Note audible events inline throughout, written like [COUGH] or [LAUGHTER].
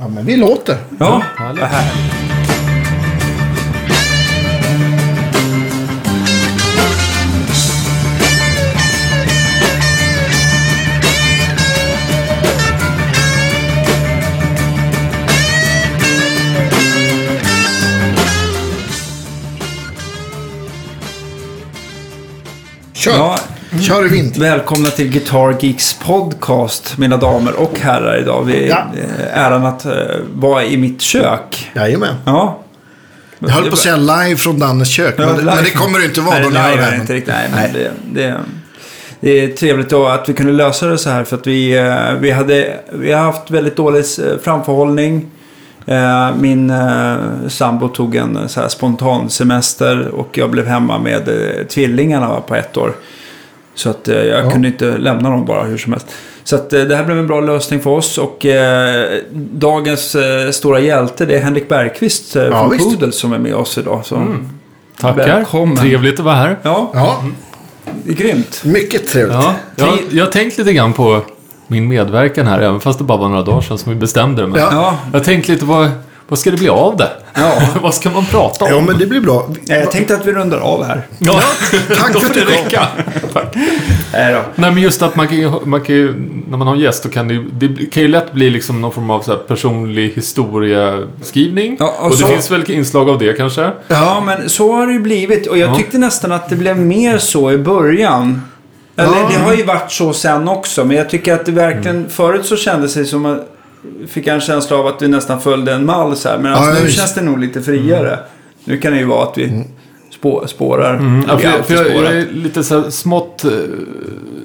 Ja, men vi låter. Ja, vad härligt. Kör. Ja, Kör i vind. välkomna till Guitar Geeks podcast, mina damer och herrar idag. Vi Ja. eh, äran att eh, vara i mitt kök. Jajamän. Ja. Jag höll på att säga live från Dannes kök. Ja, men, det, men det kommer det inte vara Nej, då här. det inte riktigt. Nej, Nej. det, det, det är trevligt att vi kunde lösa det så här. För att vi, eh, vi, hade, vi har haft väldigt dålig framförhållning. Min sambo tog en så här spontan semester och jag blev hemma med tvillingarna på ett år. Så att eh, jag Ja. kunde inte lämna dem bara hur som helst. Så att eh, det här blev en bra lösning för oss. Och eh, dagens eh, stora hjälte det är Henrik Bergqvist eh, Ja, från visst. Poodle som är med oss idag. Så, Tackar. Välkommen. Trevligt att vara här. Ja, Ja, det är grymt. mycket trevligt. Ja, jag, jag har tänkt lite grann på min medverkan här, även fast det bara var några dagar sedan som vi bestämde det. Men Ja. Ja, Jag har tänkt lite, vad, vad ska det bli av det? Ja. [LAUGHS] vad ska man prata om? Ja, men det blir bra. jag tänkte att vi rundar av här. Ja, [LAUGHS] Tack då för att det du kom. räcka. [LAUGHS] Nej då. Nej, men just att man kan ju, man kan ju när man har en gäst, då kan det, ju- det kan ju lätt bli liksom någon form av så här personlig historieskrivning. Ja, och och det så- finns väl inslag av det kanske? Ja, men så har det ju blivit. Och jag Ja. tyckte nästan att det blev mer så i början. Eller Ja. det har ju varit så sen också. Men jag tycker att det verkligen... Mm. Förut så kändes det som att... Fick jag en känsla av att vi nästan följde en mall så här. Men alltså, Ja, nu känns det nog lite friare. Nu kan det ju vara att vi spå, spårar. Mm. Ja, för, för jag, jag är lite så här smått eh,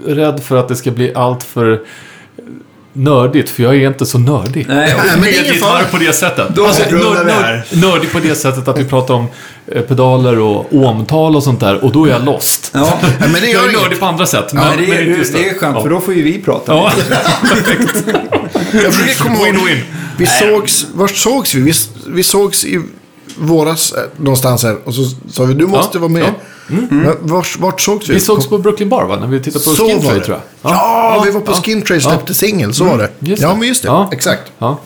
rädd för att det ska bli allt för nördigt, för jag är inte så nördig. Nej, men det är ingen fara. på det sättet. Då alltså, vi här. nördig på det sättet att vi pratar om eh, pedaler och ohmtal och sånt där, och då är jag lost. Ja. [LAUGHS] Men det jag gör är inget. nördig på andra sätt. Men, Men det, men inte är, just det är skönt, ja. för då får ju vi prata. Ja, Jag försöker komma ihåg. Vi sågs, vart sågs vi? vi? Vi sågs i våras eh, någonstans här. Och så sa vi, du måste Ja, vara med. ja. Men Vart, vart sågs vi? vi sågs på Brooklyn Bar, va? När vi tittade på Så Skin Trade, tror jag. Ja, vi var på ja. Skin Trade släppte singel. Så var det. Ja, men just det. Ja. Exakt. Ja.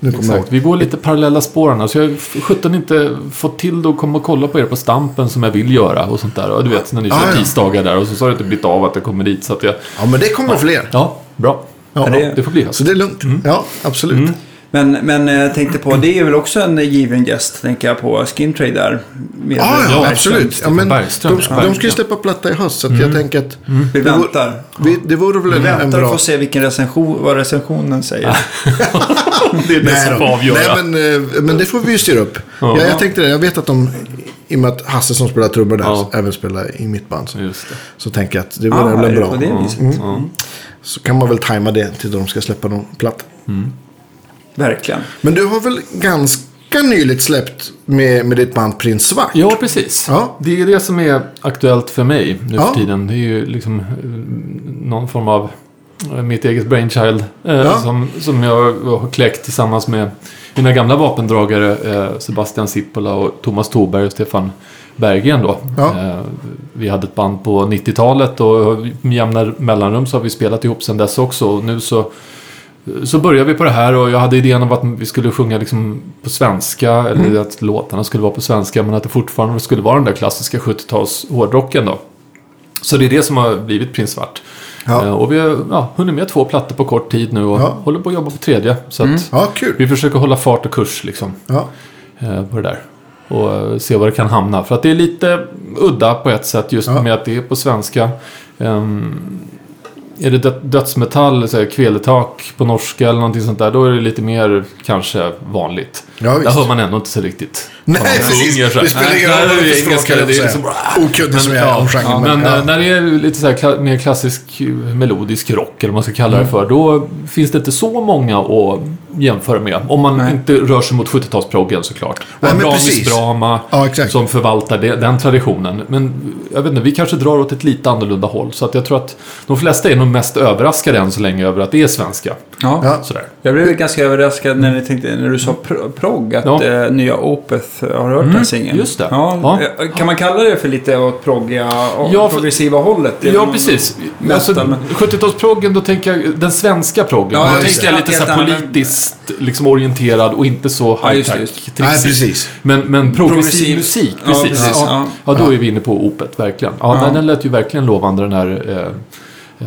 Nu. Exakt. Vi går lite parallella spåren. Så jag har sjutton inte fått till det att komma och kolla på er på Stampen som jag vill göra och sånt där. Och du vet, när ni Ja, kör ja. tisdagar där och så, har det inte blivit av att jag kommer dit. Så att jag... Ja, men det kommer fler. Ja, bra. Ja, det- Det får bli höst. Så det är lugnt. Ja, absolut. Men, men jag tänkte på, det är väl också en given gäst, tänker jag på Skin Trade där. Med Ja, ja, Bergström. absolut. Ja, men Bergström, de, ja. de ska ju släppa platta i höst, så att jag tänker att Vi det, vore, väntar. vi, det vore väl Vi en, en väntar och bra... får se vilken recension, vad recensionen säger. [LAUGHS] Det är det Nej, som får avgöra. Nej men, eh, men det får vi ju styra upp. Ja. Ja, jag tänkte det, jag vet att de, i och med att Hasse som spelar trummor där, Ja. även spelar i mitt band. Så, Just det. så tänker jag att det Ah, vore väl är det bra. Mm. viset? Ja. Så kan man väl tajma det till de ska släppa någon platta. Verkligen. Men du har väl ganska nyligt släppt med, med ditt band Prins Svart? Ja, precis. Ja. Det är det som är aktuellt för mig nu Ja. för tiden. Det är ju liksom eh, någon form av eh, mitt eget brainchild. Eh, Ja. som, som jag har kläckt tillsammans med mina gamla vapendragare eh, Sebastian Sippola och Thomas Thorberg och Stefan Berggren då. Ja. Eh, vi hade ett band på 90-talet och med jämna mellanrum så har vi spelat ihop sedan dess också. Och nu så så började vi på det här och jag hade idén om att vi skulle sjunga liksom på svenska. Eller att låtarna skulle vara på svenska. Men att det fortfarande skulle vara den där klassiska 70-tals hårdrocken då. Så det är det som har blivit Prins Svart. Ja. Eh, Och vi har ja, hunnit med två plattor på kort tid nu och Ja. håller på att jobba på tredje. Så att Ja, vi försöker hålla fart och kurs liksom Ja. eh, på det där. Och eh, se var det kan hamna. För att det är lite udda på ett sätt just med att det är på svenska. Ehm, är det dö- dödsmetall, så här, kveletak på norska eller någonting sånt där, då är det lite mer kanske vanligt. Ja, där hör man ändå inte så riktigt. Nej, vad precis. sjunger. Det spelar ingen roll vad nej, det är för engelska, språk, det är jag liksom, säger. Okunnig som jag är om genren. Men ja. eh, när det är lite så här kla- mer klassisk eh, melodisk rock, eller vad man ska kalla det för, då finns det inte så många att jämföra med. Om man Nej. inte rör sig mot 70-talsproggen såklart. Och Nej, precis. Brama Ja, som förvaltar det, den traditionen. Men jag vet inte, vi kanske drar åt ett lite annorlunda håll. Så att jag tror att de flesta är nog mest överraskade än så länge över att det är svenska. Ja. Ja. Sådär. Jag blev ganska överraskad när, ni tänkte, när du sa pro- progg, att Ja. eh, nya Opeth, har du hört Mm, den singeln? just det. Ja, Ja. eh, Kan man kalla det för lite åt proggiga och Ja, för- progressiva hållet? Ja, precis. metal, Alltså, men- 70-talsproggen, då tänker jag den svenska proggen. Ja, då tänker det. jag lite så här Helt annan- politisk mest liksom orienterad och inte så high-tech. Nej, precis. Men, men progressiv, Progressiv. musik, Ja, precis. precis, Ja, ja. ja. då är vi inne på opet, verkligen. Ja, Ja. Den, den lät ju verkligen lovande den här... Eh,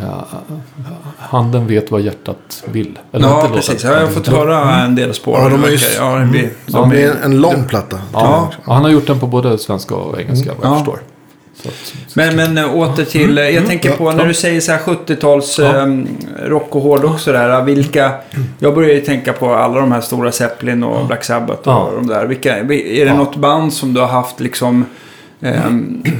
ja, handen vet vad hjärtat vill. Eller Ja, precis. Ja, jag har fått höra en del spår. Ja, de är ju- ja, det blir, Ja, de är, är en lång platta. Ja, ja, han har gjort den på både svenska och engelska, vad jag Ja. förstår. Så att, Men, men äh, åter till, äh, jag tänker på när du säger så här 70-tals Ja. ähm, rock och hårdrock sådär. Vilka, jag börjar ju tänka på alla de här stora Zeppelin och Black Sabbath och Ja. de där. Vilka, är det Ja. något band som du har haft liksom, ja, vil-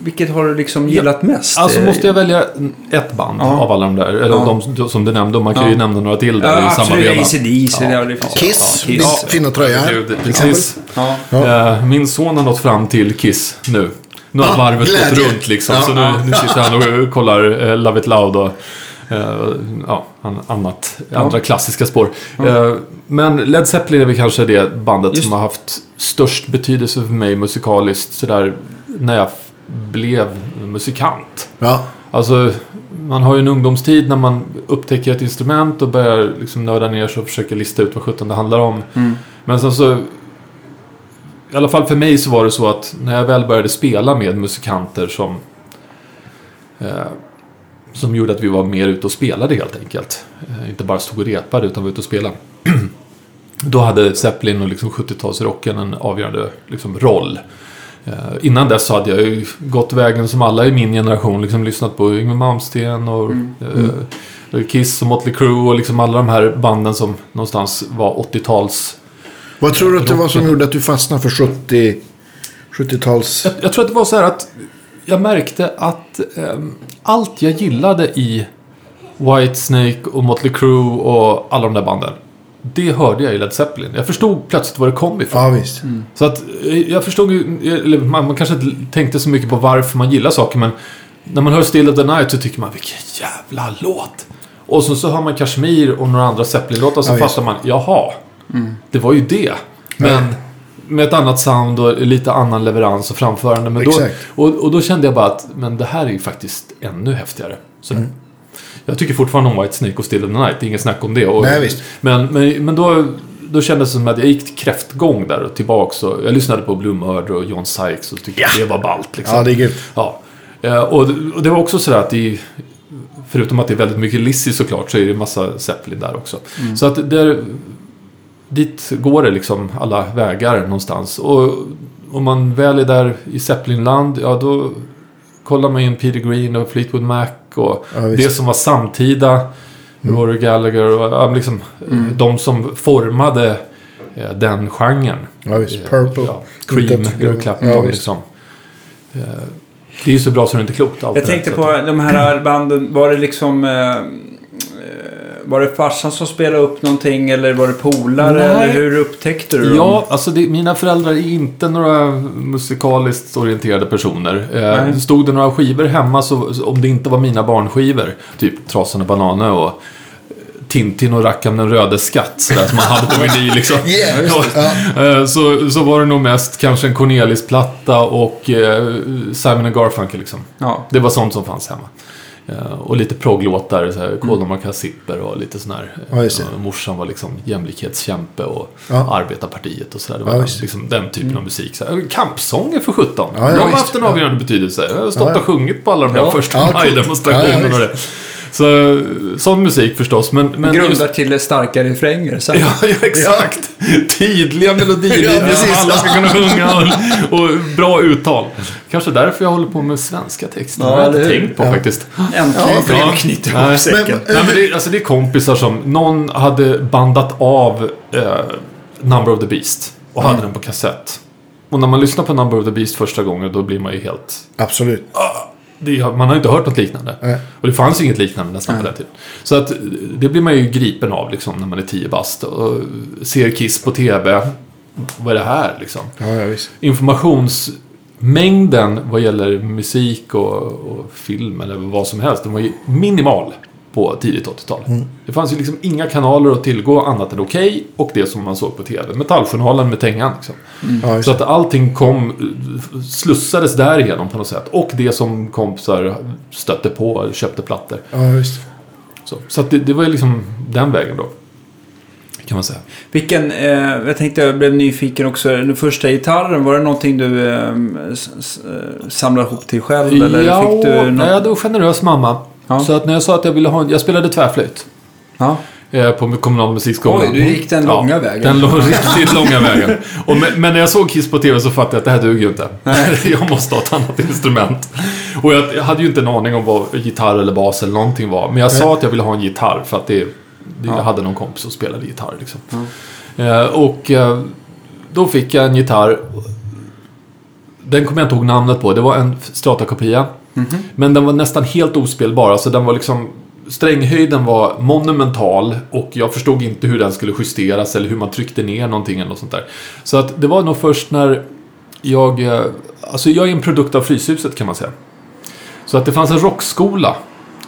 vilket har du liksom gillat mest? Alltså Eh, måste jag välja ett band Ja. av alla de där, eller Ja. de som du nämnde, man kan Ja. ju nämna några till där Ja, i samma absolut. veva. ACDC, Ja. ja. det finns Kiss, Ja, fina till Precis. Ja. Ja. Min son har nått fram till Kiss nu. Nu har varvet glädje. gått runt liksom. Ja. Så nu, nu sitter han och kollar eh, Love It Loud och eh, ja, an- annat, andra klassiska spår. Men Led Zeppelin är väl kanske det bandet Just- som har haft störst betydelse för mig musikaliskt. Sådär när jag blev musikant. Ja. Alltså, man har ju en ungdomstid när man upptäcker ett instrument och börjar liksom nörda ner sig och försöker lista ut vad sjutton det handlar om. Mm. Men sen så... I alla fall för mig så var det så att när jag väl började spela med musikanter som... Eh, som gjorde att vi var mer ute och spelade helt enkelt. Eh, inte bara stod och repade utan var ute och spelade. [CLEARS THROAT] Då hade Zeppelin och liksom 70-talsrocken en avgörande liksom, roll. Eh, innan dess så hade jag ju gått vägen som alla i min generation. Liksom lyssnat på Yngwie Malmsteen och eh, Kiss och Motley Crue och liksom alla de här banden som någonstans var 80-tals... Vad tror du att det var som gjorde att du fastnade för 70... 70-tals... Jag, jag tror att det var så här att jag märkte att ehm, allt jag gillade i Whitesnake och Motley Crue och alla de där banden. Det hörde jag i Led Zeppelin. Jag förstod plötsligt var det kom ifrån. Ja, visst. Så att eh, jag förstod ju, eller man, man kanske inte tänkte så mycket på varför man gillar saker men när man hör Still of the Night så tycker man vilken jävla låt. Och så, så hör man Kashmir och några andra Zeppelin-låtar så Ja, fattar man, jaha, det var ju det. Men med ett annat sound och lite annan leverans och framförande. Men då, och, och då kände jag bara att men det här är ju faktiskt ännu häftigare. Så Mm. Jag tycker fortfarande om White Snake och Still of the Night, det är inget snack om det. Och, Nej, visst. Men, men, men då, då kändes det som att jag gick kräftgång där och tillbaks. Och jag lyssnade på Blue Murder och John Sykes och tyckte Ja. det var ballt. Liksom. Ja, det är grymt. Ja. Eh, Och, och det var också sådär att det, förutom att det är väldigt mycket Lizzy såklart, så är det massa Zeppelin där också. Så att där, dit går det liksom alla vägar någonstans. Och om man väl är där i Zeppelinland, ja då kollar man in Peter Green och Fleetwood Mac och Ja, det som var samtida. Rory Gallagher och liksom, de som formade eh, den genren. Ja, visst. Eh, Purple. Ja, Cream, Eric Clapton Ja, liksom. Eh, Det är ju så bra så det är inte klokt. allt Jag tänkte på att- de här [CLEARS THROAT] banden, var det liksom... Eh, var det farsan som spelade upp någonting eller var det polare? Eller hur upptäckte du dem? Ja, alltså det, mina föräldrar är inte några musikaliskt orienterade personer. Eh, stod det några skivor hemma, så, om det inte var mina barnskivor, typ Trasan och Bananer och Tintin och Rackarn den röde skatt, sådär som man hade på [LAUGHS] vinyl liksom. Yeah. Eh, Så, så var det nog mest kanske en Cornelis-platta och eh, Simon Garfunkel liksom. Ja. Det var sånt som fanns hemma. Eh, och lite progglåtar, Zipper och lite sån här. Ja, eh, morsan var liksom jämlikhetskämpe och Ja. Arbetarpartiet och sådär. Det Ja, var visst. liksom den typen av musik. Så här, kampsånger för 17. Ja, ja, de har haft en avgörande betydelse. Jag har stått Ja, ja. och sjungit på alla de där Ja. första Ja, maj-demonstrationerna Ja. Så, sån musik förstås. Men, men Grundar till starka refränger. Så. Ja, ja, exakt. Tydliga melodilinjer Ja, som alla ska kunna sjunga och, och bra uttal. Kanske därför jag håller på med svenska texter. Ja, det har jag inte tänkt på Ja. faktiskt. Äntligen Ja, Ja. Nej. ihop säcken. Men- Nej, men det, är- alltså, det är kompisar som... Någon hade bandat av eh, Number of the Beast och hade den på kassett. Och när man lyssnar på Number of the Beast första gången då blir man ju helt... Absolut. Det, man har inte hört något liknande. Nej. Och det fanns inget liknande nästan på den tiden. Så att det blir man ju gripen av liksom när man är 10 bast och ser Kiss på TV. Vad är det här liksom? Ja, ja. Informationsmängden vad gäller musik och, och film eller vad som helst, den var ju minimal på tidigt 80-tal. Det fanns ju liksom inga kanaler att tillgå annat än Okej och det som man såg på TV. Metalljournalen med Tengan liksom. Ja, just Så att allting kom, slussades därigenom på något sätt. Och det som kompisar stötte på, köpte plattor. Ja, visst. Så, så att det, det var ju liksom den vägen då. Kan man säga. Vilken, eh, jag tänkte jag blev nyfiken också. Den första gitarren, var det någonting du eh, eh, samlade ihop till själv? Eller ja, fick du något? nej, hade en generös mamma. Ja. Så att när jag sa att jag ville ha en, Jag spelade tvärflöjt. Ja. eh, På kommunal musikskola. Oj, du gick den långa vägen. Den låg [LAUGHS] riktigt långa vägen. Och men, men när jag såg Kiss på TV så fattade jag att det här duger ju inte. [LAUGHS] jag måste ha ett annat instrument. Och jag, jag hade ju inte en aning om vad gitarr eller bas eller någonting var. Men jag sa att jag ville ha en gitarr för att det, det jag hade någon kompis som spelade gitarr. Liksom. Eh, och eh, då fick jag en gitarr. Den kommer jag inte ihåg namnet på. Det var en Strata-kopia. Men den var nästan helt ospelbar. Alltså den var liksom... Stränghöjden var monumental och jag förstod inte hur den skulle justeras eller hur man tryckte ner någonting eller något sånt där. Så att det var nog först när jag... eh, Alltså jag är en produkt av Fryshuset kan man säga. Så att det fanns en rockskola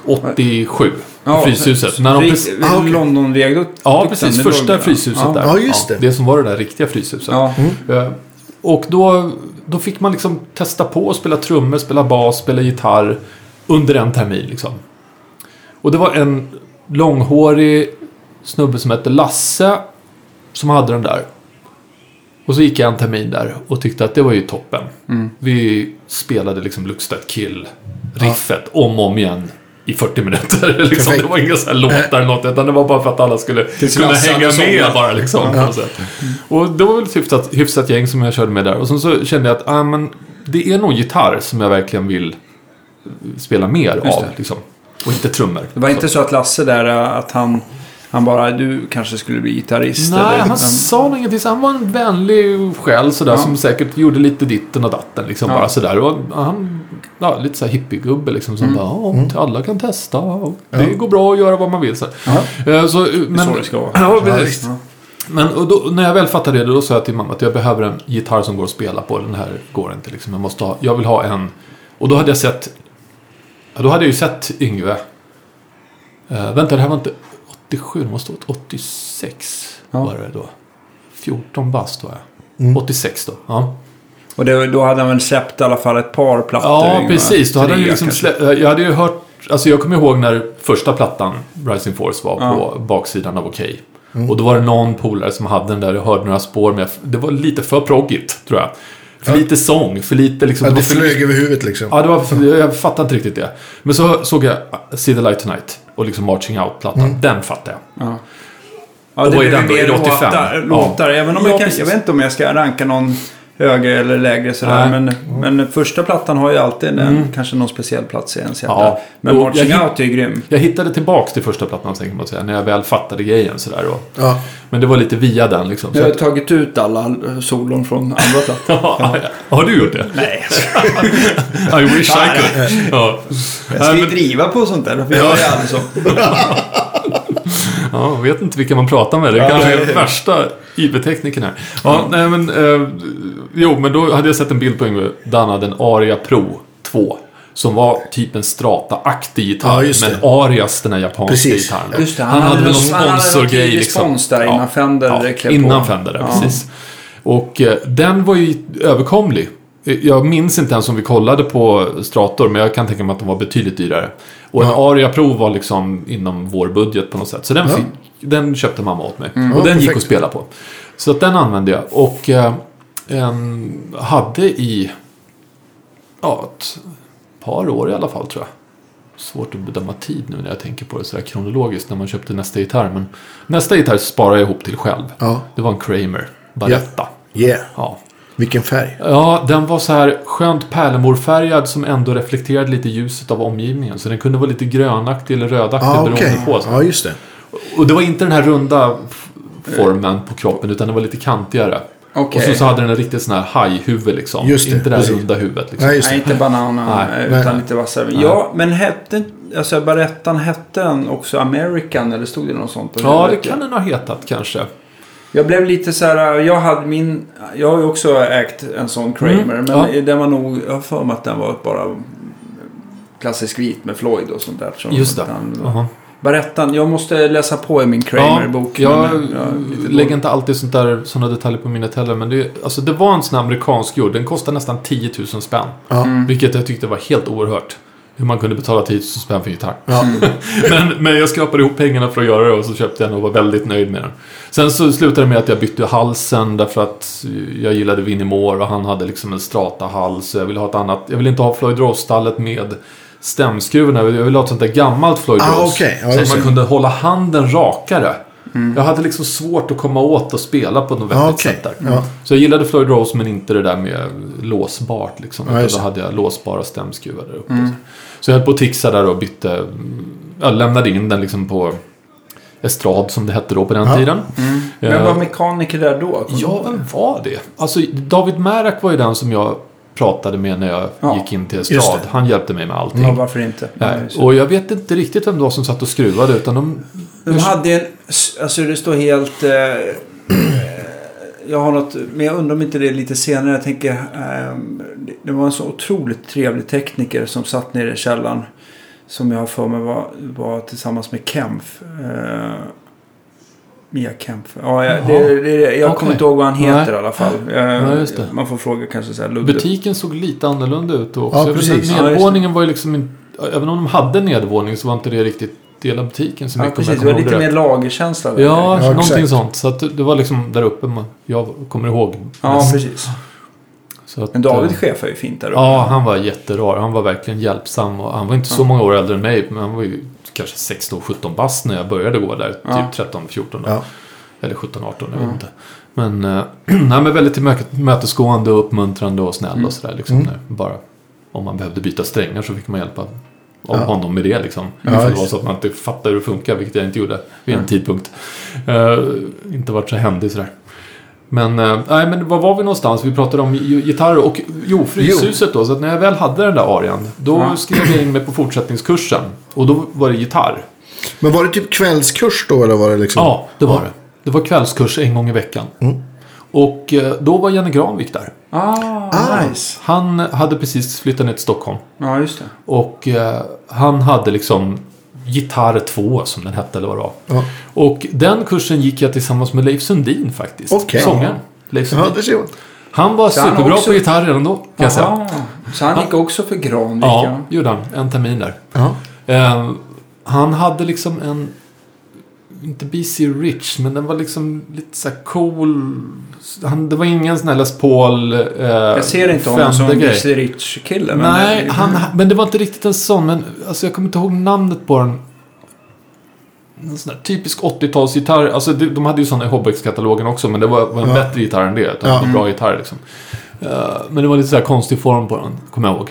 87 i Fryshuset. När de Vid- precis- vid Ah, okej. London-viadukten. Ja, precis. Första Fryshuset ja. där. Ja, just det. det som var det där riktiga Fryshuset. Ja. Eh, Och då, då fick man liksom testa på att spela trummor, spela bas, spela gitarr under en termin. Liksom. Och det var en långhårig snubbe som hette Lasse som hade den där. Och så gick jag en termin där och tyckte att det var ju toppen. Mm. Vi spelade liksom Looks That Kill-riffet om och om igen i 40 minuter. [LAUGHS] liksom. Det var inga så här låtar eller något, utan det var bara för att alla skulle kunna hänga med bara. Liksom, sätt. Och det var väl ett hyfsat, hyfsat gäng som jag körde med där. Och sen så kände jag att ah, men, det är nog gitarr som jag verkligen vill spela mer av. Liksom. Och inte trummor. Det var inte så att Lasse där, att han, han bara, du kanske skulle bli gitarrist? Nej, eller, han men- sa nog ingenting. Han var en vänlig själ sådär Ja. som säkert gjorde lite ditten och datten. Liksom, Ja. bara sådär. Och han, ja, lite såhär hippiegubbe liksom. Som bara, ja, alla kan testa. och Det går bra att göra vad man vill. Så, Eh, så, Det är men, så det ska vara. Ja, Ja, precis. visst. Ja. Men och då, när jag väl fattade det, då sa jag till mamma att jag behöver en gitarr som går att spela på. Den här går inte liksom. Jag, måste ha, jag vill ha en. Och då hade jag sett... Ja, då hade jag ju sett Yngve. Uh, vänta, det här var inte 87, det måste ha varit 86. Ja. Var det då. 14 bast var jag. 86 då. Ja, Och det, då hade han väl släppt i alla fall ett par plattor? ja precis. Då hade han liksom kanske. slä- Jag hade ju hört... Alltså jag kommer ihåg när första plattan, Rising Force, var Ja. på baksidan av Okej. Och då var det någon polare som hade den där och hörde några spår. Men jag, det var lite för proggigt, tror jag. För lite sång, för lite liksom... Ja, det det flög över huvudet liksom. Ja, det var jag fattade inte riktigt det. Men så såg jag See the Light Tonight och liksom Marching Out-plattan. Den fattade jag. Ja. Ja, Och det blir den mer det 85? låtar. Ja. låtar. Även om Ja, jag, kan, jag vet inte om jag ska ranka någon högre eller lägre sådär. Men, men första plattan har ju alltid en, kanske någon speciell plats i ens hjärta. Ja. Men Marching jag- Out är ju grym. Jag hittade tillbaks till första plattan, tänker man säga, när jag väl fattade grejen sådär. Och, Ja. men det var lite via den liksom. Jag har att, tagit ut alla eh, solon från andra plattan. [LAUGHS] ja, har du gjort det? Nej, [LAUGHS] I wish I could. Ja. jag ska ju driva på sånt där. För jag är aldrig så. [LAUGHS] ja, jag vet inte vilka man pratar med. Det Ja, kanske är värsta IB-tekniken här. Ja, nej men... Eh, jo, men då hade jag sett en bild på Yngve. Där han hade en Aria Pro 2. Som var typ en Strata-aktig gitarr. Ja, men. Arias, den här japanska Precis. gitarren. Just det, han, hade väl någon han sponsorgrej liksom. spons där innan Fender ja, klev på. Innan Fender, Ja. precis. Och eh, den var ju överkomlig. Jag minns inte ens om vi kollade på Strator, men jag kan tänka mig att de var betydligt dyrare. Och en Aria Pro var liksom inom vår budget på något sätt. Så den, Ja. fick, den köpte mamma åt mig. Mm. Och Ja, den gick att spela på. Så att den använde jag. Och eh, en, hade i ja, ett par år i alla fall tror jag. Svårt att bedöma tid nu när jag tänker på det sådär kronologiskt när man köpte nästa gitarr. Men nästa gitarr sparade jag ihop till själv. Ja. Det var en Kramer Baretta. Yeah. Ja. Vilken färg. ja, den var så här skönt pärlemorfärgad som ändå reflekterade lite ljuset av omgivningen. Så den kunde vara lite grönaktig eller rödaktig Ja, beroende okej. på. Så. Ja, just det. Och det var inte den här runda formen på kroppen utan det var lite kantigare. Okej. Och så, så hade den en riktigt sån här hajhuvud liksom. Just det, inte det här runda huvudet liksom. Nej, Nej, inte bananen Nej. eh, utan Nej. lite vassare. Ja, men hette alltså Barettan hette den också American eller stod det något sånt? Ja, det kan den ha hetat kanske. Jag blev lite så här, jag hade min, jag har ju också ägt en sån Kramer. Mm, men ja. den var nog, jag har för mig att den var bara klassisk vit med Floyd och sånt där. Så Just det. Den, Jaha. Barettan, jag måste läsa på i min Kramer-bok. jag men, ja, lägger inte alltid sånt där, såna detaljer på minnet heller. Men det, alltså, det var en sån här amerikansk gjord. Den kostade nästan 10 000 spänn. Ja. Mm. Vilket jag tyckte var helt oerhört. hur man kunde betala 10 000 spänn för en gitarr. Ja. [LAUGHS] men, men jag skrapade ihop pengarna för att göra det och så köpte jag den och var väldigt nöjd med den. Sen så slutade det med att jag bytte halsen därför att jag gillade Vinnie Moore och han hade liksom en strata-hals. Jag ville ha ett annat. Jag ville inte ha Floyd Rose-stallet med stämskruvarna. Jag ville ha ett sånt där gammalt Floyd Ah, Rose. okej. Ja, så att man kunde hålla handen rakare. Jag hade liksom svårt att komma åt och spela på något vettigt okej. sätt där. Ja. Så jag gillade Floyd Rose men inte det där med låsbart. Liksom. Ja, då hade jag låsbara stämskruvar där uppe. Så jag höll på att tixa där och bytte. Jag lämnade in den liksom på Estrad som det hette då på den Ja. tiden. Men Eh, var mekaniker där då? Ja, vem var det? Alltså, David Märak var ju den som jag pratade med när jag Ja, gick in till Estrad. Han hjälpte mig med allting. Ja, varför inte? Nej. Och jag vet inte riktigt vem det var som satt och skruvade. Utan de... De hade en... Alltså det står helt... Eh, eh, jag har något... Men jag undrar om inte det är lite senare. Jag tänker... Eh, det var en så otroligt trevlig tekniker som satt nere i källaren. Som jag har för mig var, var tillsammans med Kempf. Eh, Mia Kempf. Ja, jag, det, det, jag Okej. kommer inte ihåg vad han heter Nej. i alla fall. Eh, Ja, just det. Man får fråga kanske så här Ludde. Butiken såg lite annorlunda ut då också. Ja, Jag precis. inte, Ja, var ju liksom inte... Även om de hade nedervåning så var inte det riktigt del av butiken så Ja, mycket. precis. jag Det var lite mer lagerkänsla. där. Ja, Ja, någonting exakt. sånt. Så att det var liksom där uppe man, jag kommer ihåg. Ja, mest. precis. Så att, Men David eh, chefar ju fint där uppe. Ja, han var jätterar. Han var verkligen hjälpsam. Och han var inte så många år äldre än mig. Men han var ju kanske 16-17 bast när jag började gå där. Typ 13-14 då. Ja. Eller 17-18, jag vet inte. Men, äh, [CLEARS THROAT] nej, men väldigt tillmötesgående och uppmuntrande och snäll Mm. och sådär. Liksom, Mm. bara, om man behövde byta strängar så fick man hjälpa av Ja. honom med det. Liksom. Ja, Ifall det var så att man inte fattade hur det funkar, vilket jag inte gjorde vid en tidpunkt. Eh, inte varit så händig sådär. Men, eh, nej, men var var vi någonstans? Vi pratade om gi- gitarr och jo, Fryshuset då. Så att när jag väl hade den där arian, då Ja. skrev jag in mig på fortsättningskursen. Och då var det gitarr. Men var det typ kvällskurs då eller var det liksom? Ja, det var det. Det var kvällskurs en gång i veckan. Mm. Och eh, då var Janne Granvik där. Ah, Ah. nice. Han hade precis flyttat ner till Stockholm. Ja, just det. Och eh, han hade liksom Gitarr 2 som den hette eller vad det var. Ja. Och den kursen gick jag tillsammans med Leif Sundin faktiskt. Okej. Sångaren. Leif Ja, Sundin. man. Han var Så han superbra också- på gitarr redan då kan jag säga. Så han gick också för Granvik? Ja, gjorde han. En termin där. Ja. Eh, han hade liksom en... Inte BC Rich, men den var liksom lite så här cool. Han, det var ingen sån här Les Paul... Eh, Jag ser inte honom som. Busy Rich-kille. men- Nej, han, men det var inte riktigt en sån. Men alltså, jag kommer inte ihåg namnet på den. En sån där typisk 80-talsgitarr. Alltså, de hade ju såna i Hobbex-katalogen också. Men det var, var en Ja. bättre gitarr än det. Utan Ja. en bra gitarr liksom. Eh, men det var lite så här konstig form på den, kommer jag ihåg.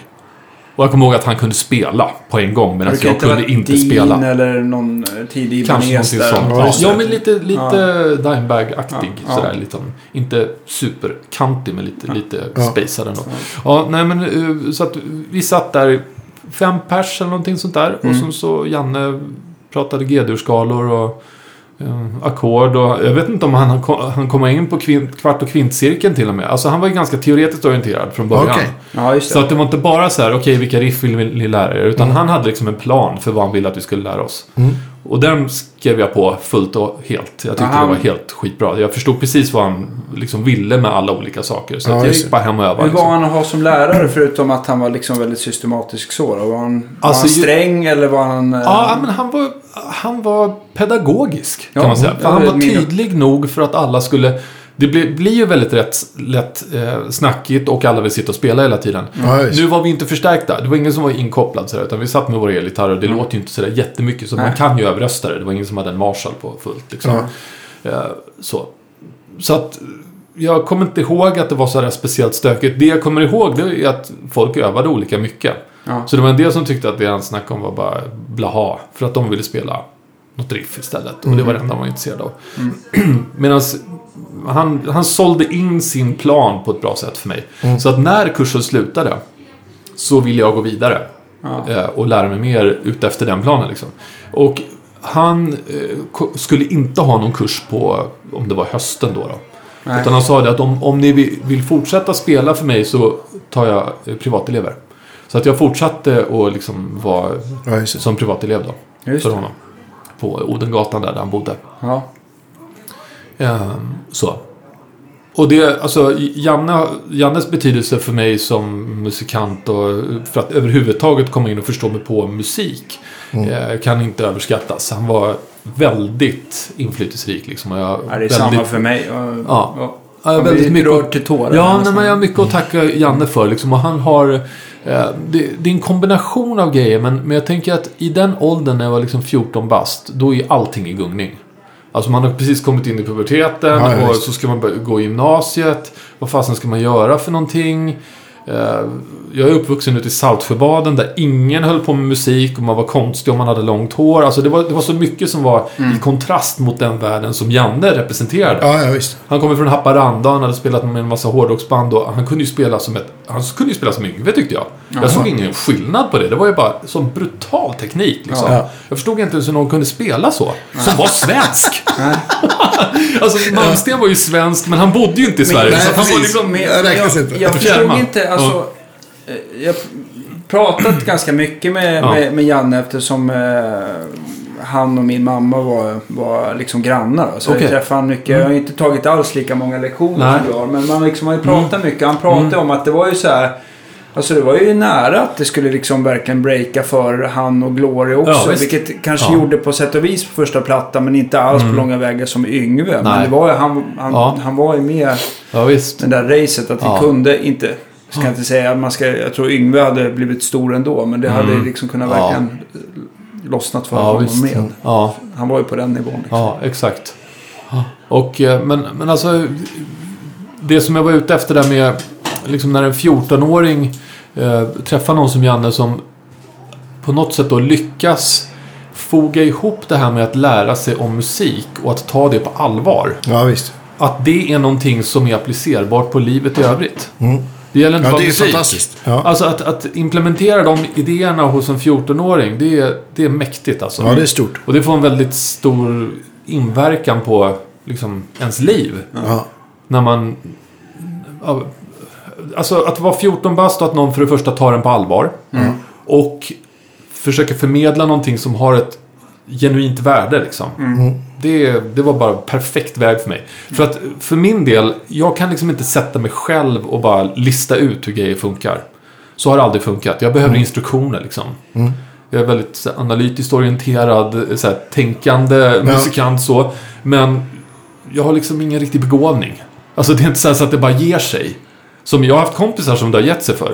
Och jag kommer ihåg att han kunde spela på en gång. Medan jag kunde inte Dean spela. eller någon eh, tidig Kanske Ibanez någonting sånt. Ja, Ja, ja, men lite, lite Dimebag-aktig. Ja, Sådär, ja. liksom. Inte superkantig, men lite, lite Ja. spacad ändå. Ja, nej men eh, så att vi satt där fem pers eller någonting sånt där. Mm. Och så, så Janne pratade G-dur-skalor och eh, ackord. Och jag vet inte om han, han kom in på kvint, kvart och kvintcirkeln till och med. Alltså han var ju ganska teoretiskt orienterad från början. Okej. Ja. Så att det var inte bara så här, okej vilka riff vill ni lära er? Utan han hade liksom en plan för vad han ville att vi skulle lära oss. Mm. Och den skrev jag på fullt och helt. Jag tyckte Aha. det var helt skitbra. Jag förstod precis vad han liksom ville med alla olika saker. Så Ja, jag gick bara hem och övade. Hur var Liksom. han att ha som lärare förutom att han var liksom väldigt systematisk så? Då? Var han, var Alltså, han ju- sträng eller var han... eh, Ja, men han var, han var pedagogisk kan Ja, man säga. För han var tydlig nog för att alla skulle... Det blir, blir ju väldigt rätt, lätt eh, snackigt och alla vill sitta och spela hela tiden. Just. Nu var vi inte förstärkta. Det var ingen som var inkopplad sådär, utan vi satt med våra elgitarrer och det låter ju inte sådär jättemycket. Så Nej. man kan ju överrösta det. Det var ingen som hade en Marshall på fullt. Liksom. Ja. Eh, så. så att jag kommer inte ihåg att det var sådär speciellt stökigt. Det jag kommer ihåg det är att folk övade olika mycket. Ja. Så det var en del som tyckte att det han snackade om var bara blaha. För att de ville spela något riff istället. Och det var det enda de var intresserade av. [CLEARS THROAT] Medan han, han sålde in sin plan på ett bra sätt för mig. Så att när kursen slutade så ville jag gå vidare. Ja. eh, Och lära mig mer utefter den planen. Liksom. Och han eh, skulle inte ha någon kurs på, om det var hösten då. då. Nej. Utan han sa det att om, om ni vill, fortsätta spela för mig så tar jag eh, privatelever. Så att jag fortsatte att liksom vara Ja, som privatelev då. Just för honom. På Odengatan där, där han bodde. Ja. Ehm, så. Och det, alltså Janne, Jannes betydelse för mig som musikant och för att överhuvudtaget komma in och förstå mig på musik eh, kan inte överskattas. Han var väldigt inflytelserik liksom. Och jag, Ja, det är väldigt, samma för mig. Och, Ja. och, Ja, man väldigt mycket- rörd till tårar. Ja, nej, men jag har mycket att tacka Janne för. Liksom, och han har... Eh, det, det är en kombination av grejer, men, men jag tänker att i den åldern när jag var liksom 14 bast, då är allting i gungning. Alltså man har precis kommit in i puberteten Ja, och så ska man gå i gymnasiet. Vad fasen ska man göra för någonting? Eh, Jag är uppvuxen ute i Saltsjöbaden där ingen höll på med musik och man var konstig om man hade långt hår. Alltså det var, det var så mycket som var i kontrast mot den världen som Janne representerade. Ja, ja visst. Han kommer från Haparanda, han hade spelat med en massa hårdrocksband och han kunde ju spela som ett... Han kunde ju spela som Yngve tyckte jag. Jag såg ingen skillnad på det. Det var ju bara sån brutal teknik liksom. Ja. Jag förstod inte ens hur någon kunde spela så. Som var svensk. [LAUGHS] alltså Malmsten var ju svensk, men han bodde ju inte i Sverige. nej, så han var liksom... Men jag, inte. Jag förstod inte, alltså. eh, Jag pratat ganska mycket med, Ja. med, med Janne eftersom eh, han och min mamma var, var liksom grannar. då. Så Okej. jag träffade han mycket. Jag har inte tagit alls lika många lektioner Nej. som du har. Men man liksom har ju pratat mycket. Han pratade om att det var ju så här. Alltså det var ju nära att det skulle liksom verkligen breaka för han och Gloria också. Ja, vilket kanske Ja. gjorde på sätt och vis på första plattan. Men inte alls på långa vägar som Yngve. Men Nej. det var ju, han, han, Ja. han var ju med Ja, visst. den där racet. Att vi kunde inte, ska jag inte säga, man ska, jag tror Yngve hade blivit stor ändå. Men det hade liksom kunnat Mm. Verkligen lossnat för Ja, honom visst. med. Ja, Han var ju på den nivån. Liksom. Ja, exakt. Och, eh, men, men alltså, det som jag var ute efter där med, liksom när en 14-åring eh, träffar någon som Janne som på något sätt då lyckas foga ihop det här med att lära sig om musik och att ta det på allvar. Ja, visst. Att det är någonting som är applicerbart på livet i övrigt. Det gäller inte Ja, bara det är musik. fantastiskt. Ja. Alltså att, att implementera de idéerna hos en 14-åring, det är, det är mäktigt alltså. ja, det är stort. Och det får en väldigt stor inverkan på liksom, ens liv. Ja. När man... Alltså att vara 14 bast och att någon för det första tar en på allvar. Och försöker förmedla någonting som har ett genuint värde liksom. Det, det var bara perfekt väg för mig. För att för min del, jag kan liksom inte sätta mig själv och bara lista ut hur grejer funkar. Så har det aldrig funkat. Jag behöver instruktioner liksom. Jag är väldigt så, analytiskt orienterad, så här, tänkande musikant så. Men jag har liksom ingen riktig begåvning. Alltså det är inte så, här så att det bara ger sig. Som jag har haft kompisar som det har gett sig för.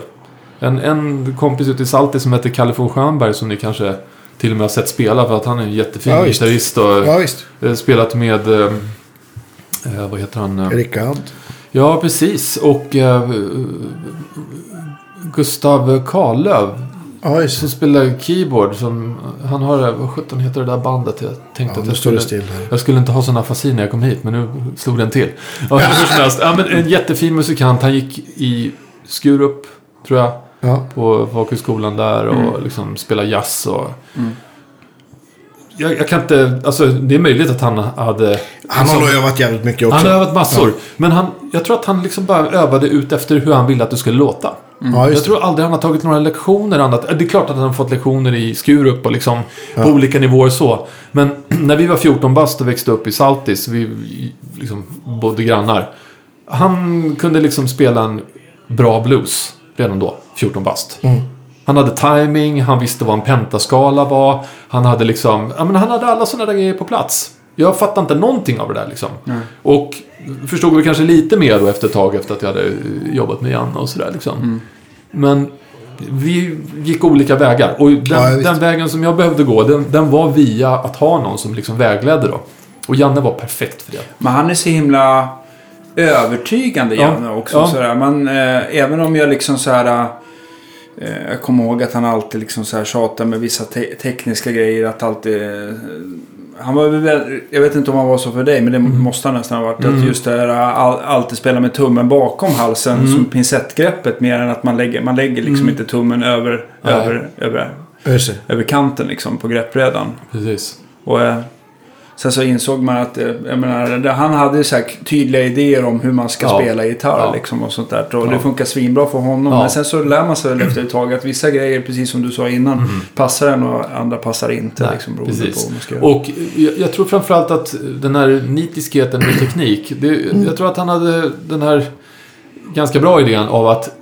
En, en kompis ute i Saltis som heter Kalle von Schönberg som ni kanske till och med har sett spela för att han är en jättefin Ja, gitarrist och ja, eh, spelat med... Eh, eh, vad heter han? Eh, Rickard. Ja, precis. Och eh, Gustav Karlöv Ja, som spelar keyboard. Som, han har, vad sjutton heter det där bandet? Jag tänkte Ja, att jag skulle, still här. jag skulle inte ha sån afasi när jag kom hit, men nu slog den till. Ja, hur som helst. Ja, men en jättefin musikant. Han gick i Skurup, tror jag. Ja. På folkhögskolan där och liksom spelade jazz och... Jag, jag kan inte... Alltså, det är möjligt att han hade... Han har liksom- nog övat jävligt mycket också. han har övat massor. Men han, jag tror att han liksom bara övade ut efter hur han ville att det skulle låta. Ja, Jag tror aldrig han har tagit några lektioner annat. Det är klart att han har fått lektioner i Skurup och liksom på olika nivåer så. Men [CLEARS THROAT] när vi var 14 bast och växte upp i Saltis, vi liksom bodde grannar. Han kunde liksom spela en bra blues redan då, 14 bast. Han hade timing, han visste vad en pentaskala var. Han hade liksom, ja men han hade alla sådana där grejer på plats. Jag fattade inte någonting av det där liksom. Och förstod väl kanske lite mer då efter ett tag efter att jag hade eh, jobbat med Janne och sådär liksom. Men vi gick olika vägar. Och den, Ja, den vägen som jag behövde gå, den, den var via att ha någon som liksom vägledde då. Och Janne var perfekt för det. Men han är så himla övertygande Ja. Janne också. Ja. Sådär. Man, eh, även om jag liksom så här... Eh, jag kommer ihåg att han alltid liksom så här tjatade med vissa te- tekniska grejer. Att alltid... Eh, han var väl, jag vet inte om han var så för dig, men det Mm. måste han nästan ha varit. Att just det här all, alltid spela med tummen bakom halsen Mm. som pincettgreppet. Mer än att man lägger, man lägger liksom inte tummen över, över, över, över kanten liksom på greppbrädan. Precis. Och, eh, Sen så insåg man att, eh, menar, han hade så tydliga idéer om hur man ska Ja. spela gitarr Ja. liksom och sånt där. Och Ja. det funkar svinbra för honom. Men sen så lär man sig väl efter ett tag att vissa grejer, precis som du sa innan, passar en och andra passar inte. Nej, liksom, beroende precis. på man ska göra. Och jag, jag tror framförallt att den här nitiskheten med teknik. Det, Jag tror att han hade den här ganska bra idén av att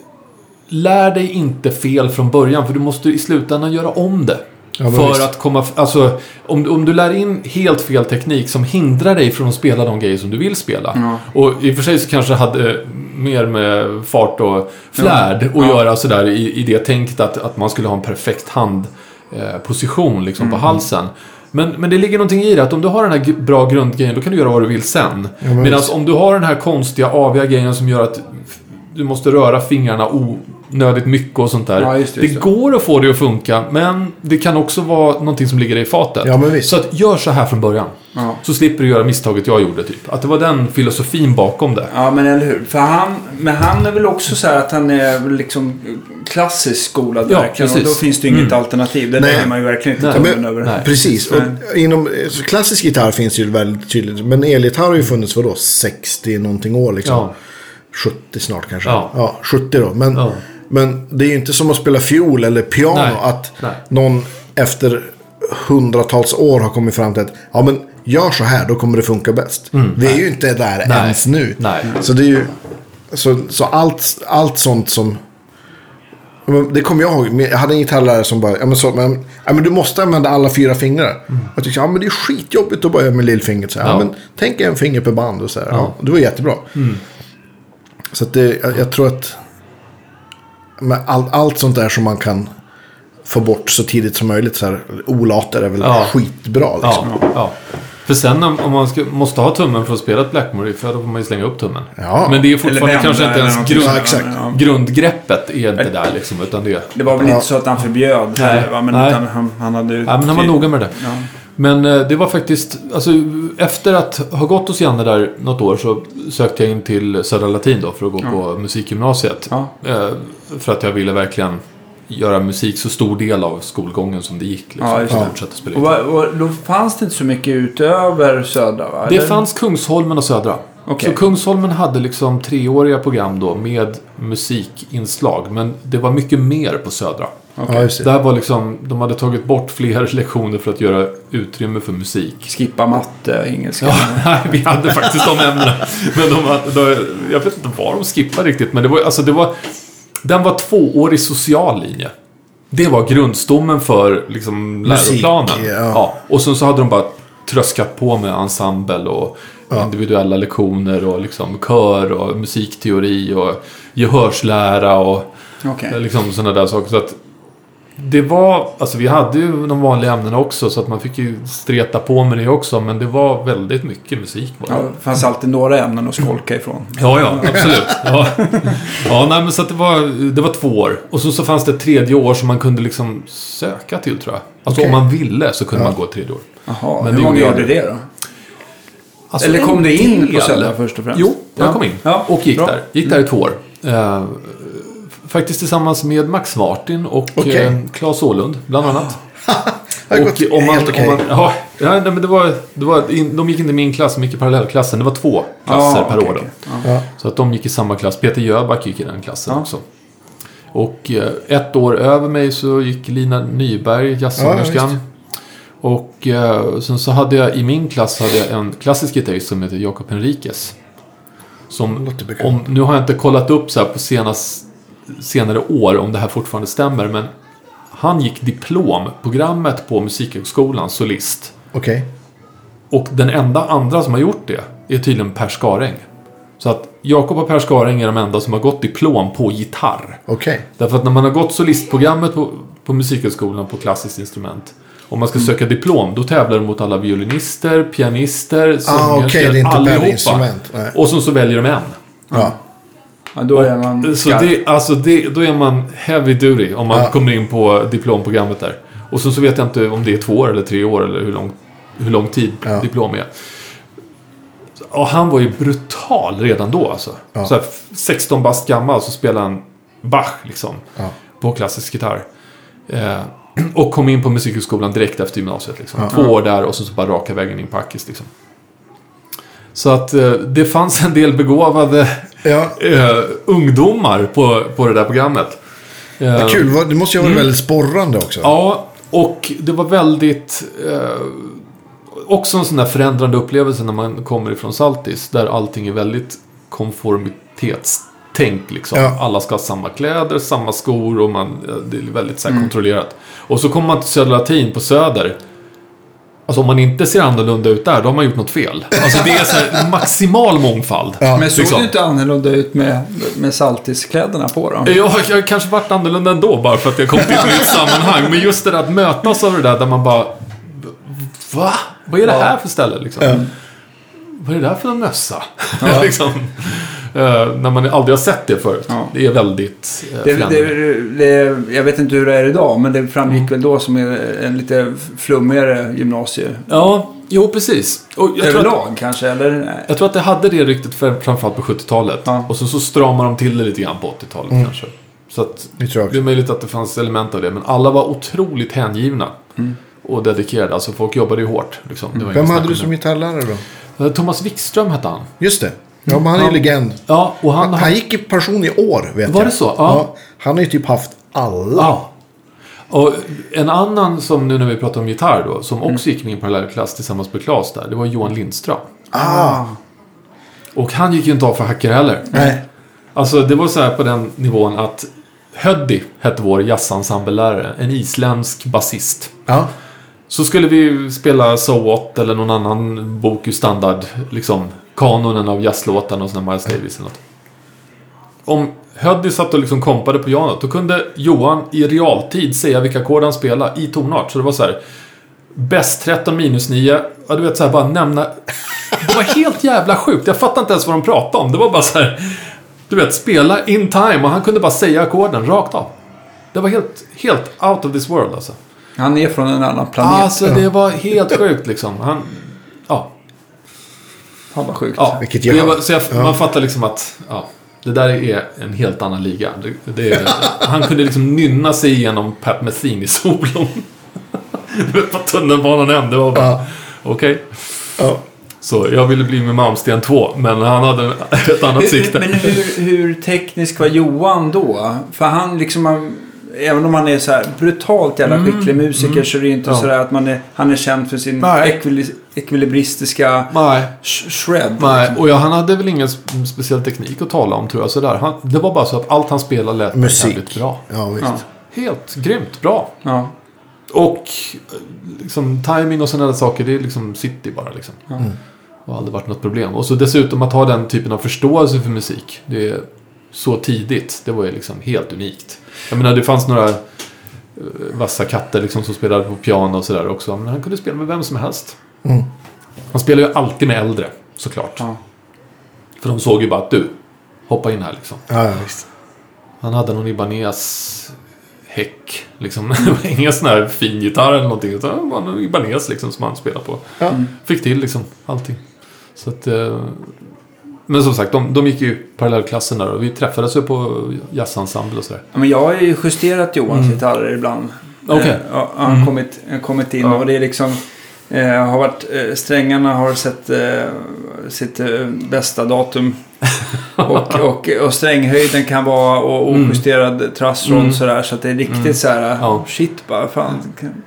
lär dig inte fel från början för du måste i slutändan göra om det. Ja, för visst. att komma... Alltså, om, om du lär in helt fel teknik som hindrar dig från att spela de grejer som du vill spela. Ja. Och i och för sig så kanske det hade mer med fart och flärd att Ja. göra sådär i, i det tänket att, att man skulle ha en perfekt handposition liksom Mm. på halsen. Men, men det ligger någonting i det, att om du har den här bra grundgrejen, då kan du göra vad du vill sen. Ja, men Medan om du har den här konstiga, aviga grejen som gör att du måste röra fingrarna onödigt mycket och sånt där. Ja, just det, just det. går att få det att funka, men det kan också vara någonting som ligger i fatet. Ja, men visst. Så att gör så här från början. Ja. Så slipper du göra misstaget jag gjorde, typ. Att det var den filosofin bakom det. Ja, men eller hur. För han, men han är väl också så här att han är liksom klassiskt skolad Ja, verkligen. Och då finns det inget Mm. alternativ. Det lägger man ju verkligen inte tummen Men- över. nej. Precis. Och inom så klassisk gitarr finns ju väldigt tydligt. Men elgitarr har ju funnits för då 60 någonting år liksom. Ja. 70 snart kanske. Ja. 70 då. Men, Ja. Men det är ju inte som att spela fiol eller piano. Nej. Att Nej. någon efter hundratals år har kommit fram till att ja, men gör så här, då kommer det funka bäst. Vi är ju inte där Mm. Nej. ens nu. Så det är ju... Så, så allt, allt sånt som... Det kommer jag ihåg. Jag hade en gitarrlärare som bara, ja men, så, men, ja, men du måste använda alla fyra fingrar. Jag tyckte, ja men det är skitjobbigt att börja med lillfingret. Så här, ja. Ja. men tänk en finger per band och så här. Ja. Ja. det var jättebra. Så att det, jag, jag tror att med all, allt sånt där som man kan få bort så tidigt som möjligt. Så här, olater är väl Ja. skitbra liksom. Ja, ja. För sen om, om man ska, måste ha tummen för att spela ett Blackmore, för då får man ju slänga upp tummen. Ja. Men det är fortfarande vända kanske inte eller ens grund, Ja, grundgreppet är inte där liksom, utan det... Det var väl Ja. inte så att han förbjöd Nej. heller? Men Nej. han, han hade... Ja, men han var noga med det. Ja. Men eh, det var faktiskt, alltså efter att ha gått hos Janne där något år så sökte jag in till Södra Latin då för att gå på musikgymnasiet. Ja. Eh, För att jag ville verkligen göra musik så stor del av skolgången som det gick. Liksom, Ja, det. fortsätta spela Och, och då fanns det inte så mycket utöver Södra va? Det Eller? fanns Kungsholmen och Södra. Okej. Så Kungsholmen hade liksom treåriga program då med musikinslag. Men det var mycket mer på Södra. Ja, just det. Där var liksom, de hade tagit bort fler [LAUGHS] lektioner för att göra utrymme för musik. Skippa matte, engelska. Ja, [LAUGHS] nej, vi hade faktiskt de ämnena. Men de, hade- de, jag vet inte vad de skippade riktigt. Men det var, alltså det var, den var tvåårig social linje. Det var grundstommen för liksom, Musik, läroplanen. ja. Och sen så hade de bara tröskat på med ensemble och individuella lektioner och liksom kör och musikteori och gehörslära och Okej. liksom sådana där saker. Så att det var, alltså vi hade ju de vanliga ämnena också så att man fick ju streta på med det också. Men det var väldigt mycket musik bara. Ja, det fanns alltid några ämnen att skolka ifrån. Ja, ja, absolut. Ja, ja nej, men så det, var, det var två år. Och så, så fanns det ett tredje år som man kunde liksom söka till tror jag. Alltså Okej. om man ville så kunde man gå ett tredje år. Jaha, Men hur många gjorde det då? Alltså, Eller kom du in på Södra först och främst? Jo, jag Ja. kom in. Ja, Och gick bra. där. Gick där i två år. Faktiskt tillsammans med Max Martin och Okej. eh, Claes Åhlund, bland [LAUGHS] annat. Har gått om man, helt okej. om man, ja, ja, nej, men det var, det var, in, de gick inte i min klass, de gick i parallellklassen. Det var två klasser per okej, år. Då. Ja. Så att de gick i samma klass. Peter Jöback gick i den klassen Ja. också. Och eh, ett år över mig så gick Lina Nyberg, jazzsångerskan. Ja, och eh, sen så hade jag i min klass hade jag en klassisk gitarrist som heter Jakob Henriquez. Som, om, nu har jag inte kollat upp så här på senast, senare år om det här fortfarande stämmer. Men han gick diplomprogrammet på Musikhögskolan, solist. Okej. Och den enda andra som har gjort det är tydligen Per Skaräng. Så att Jakob och Per Skaräng är de enda som har gått diplom på gitarr. Okej. Därför att när man har gått solistprogrammet på, på Musikhögskolan på klassiskt instrument. Om man ska söka diplom, då tävlar de mot alla violinister, pianister, sångerskor, Ah, okej, det är inte per allihopa. instrument. Nej. Och så, så väljer de en. Ja. Ja, då är man Så skarp. det, alltså det, då är man heavy duty om man Ja. kommer in på diplomprogrammet där. Och så, så vet jag inte om det är två år eller tre år eller hur lång, hur lång tid Ja. diplom är. Och han var ju brutal redan då alltså. Ja. Så här, 16 bast gammal så spelade han Bach liksom. På klassisk gitarr. Eh, Och kom in på Musikhögskolan direkt efter gymnasiet. Liksom. Två år där och så, så bara raka vägen in på Ackis. Liksom. Så att eh, det fanns en del begåvade Ja, eh, ungdomar på, på det där programmet. Eh, vad kul. Det måste ju ha varit väldigt sporrande också. Ja, och det var väldigt... Eh, också en sån där förändrande upplevelse när man kommer ifrån Saltis. Där allting är väldigt konformitetstänk. Liksom. Ja. Alla ska ha samma kläder, samma skor och man, det är väldigt så här, kontrollerat. Och så kommer man till Södra Latin på Söder. Alltså om man inte ser annorlunda ut där, då har man gjort något fel. Alltså det är så här maximal mångfald. Ja, Men såg liksom. du inte annorlunda ut med, med saltiskläderna på då? Jag har jag kanske varit annorlunda ändå bara för att jag kom till ett nytt [LAUGHS] sammanhang. Men just det där att mötas av det där där man bara... Va? Vad är det här för ställe liksom? Ja. Vad är det där för en mössa? [LAUGHS] liksom. Eh, när man aldrig har sett det förut. Ja. Det är väldigt uh, Det, det, det, jag vet inte hur det är idag, men det framgick väl då som en lite flummigare gymnasie. Ja, jo precis. Och jag, tror att, Överlag kanske, eller? jag tror att det hade det ryktet för, framförallt på 70-talet. Ja. Och så, så stramar de till det lite grann på 80-talet kanske. Så att Det tror jag Det är möjligt att det fanns element av det, men alla var otroligt hängivna. Och dedikerade. Alltså folk jobbade ju hårt. Liksom. Det var Vem hade du om som gitarrlärare då? Eh, Thomas Wikström hette han. Just det. Ja, men han är ju Ja. legend. Ja, och han... Han, han gick i pension i år, vet Var jag. det så? Ja. Han har ju typ haft alla. ja. Och en annan som nu när vi pratar om gitarr då, som också gick min parallellklass tillsammans med Claes där, det var Johan Lindström. Ah. Och han gick ju inte av för hacker heller. Nej. Alltså det var så här på den nivån att Höddi hette vår jazzensemblelärare, en isländsk basist. Ja. Så skulle vi spela So What eller någon annan bok ur standard, liksom kanonen av jazzlåtarna och sådana Miles Davis eller något. Om Höddy satt och liksom kompade på pianot, då kunde Johan i realtid säga vilka ackord han spelade i tonart. Så det var så här. Bäst 13 minus 9. Ja, du vet så här bara nämna. Det var helt jävla sjukt. Jag fattade inte ens vad de pratade om. Det var bara så här. Du vet, spela in time och han kunde bara säga ackorden rakt av. Det var helt, helt out of this world alltså. Han är från en annan planet. Alltså det var helt sjukt liksom. Han, ja. Fan vad sjukt. ja. Vilket jag- var, så jag, ja. Man fattar liksom att ja, det där är en helt annan liga. Det, det är, han kunde liksom nynna sig igenom Pat Metheny-solon. Du [LAUGHS] vet, på tunnelbanan hem. Det var bara, Ja. okej. Ja. Så jag ville bli med Malmsten 2, men han hade ett annat sikte. Men hur, hur teknisk var Johan då? För han liksom... Även om han är så här brutalt jävla skicklig musiker så är det inte Mm. Ja. så där att man är, han är känd för sin Nej. ekvili, ekvilibristiska Nej. sh- shred. Nej, liksom. och ja, han hade väl ingen sp- speciell teknik att tala om tror jag. Sådär. Han, det var bara så att allt han spelade lät Musik. bra. Ja, visst. Ja. Helt grymt bra. Ja. Och eh, liksom timing och sådana saker, det är liksom city bara liksom. Ja. Det har aldrig varit något problem. Och så dessutom att ha den typen av förståelse för musik. Det är så tidigt. Det var ju liksom helt unikt. Jag menar, det fanns några eh, vassa katter liksom som spelade på piano och sådär också. Men han kunde spela med vem som helst. Mm. Han spelar ju alltid med äldre, såklart. Ja. För de såg ju bara att du, hoppa in här liksom. Ja, ja, visst. Han hade någon Ibanez häck. Liksom. [LAUGHS] Det var ingen sån här fin gitarr eller någonting. Utan det var en Ibanez liksom som han spelade på. Ja. Fick till liksom allting. Så att, eh, men som sagt, de, de gick ju parallellklassen där och vi träffades ju på jazzensemble och sådär. Ja, men jag har ju justerat Johans gitarrer ibland. Mm. Okej. Eh, ja, han har Mm. kommit, kommit in Ja. och det är liksom... Eh, har varit, eh, strängarna har sett eh, sitt eh, bästa datum. [LAUGHS] och, och, och stränghöjden kan vara och Mm. ojusterad trassrond Mm. sådär. Så att det är riktigt Mm. så här. Ja. Shit bara. Fan. kan-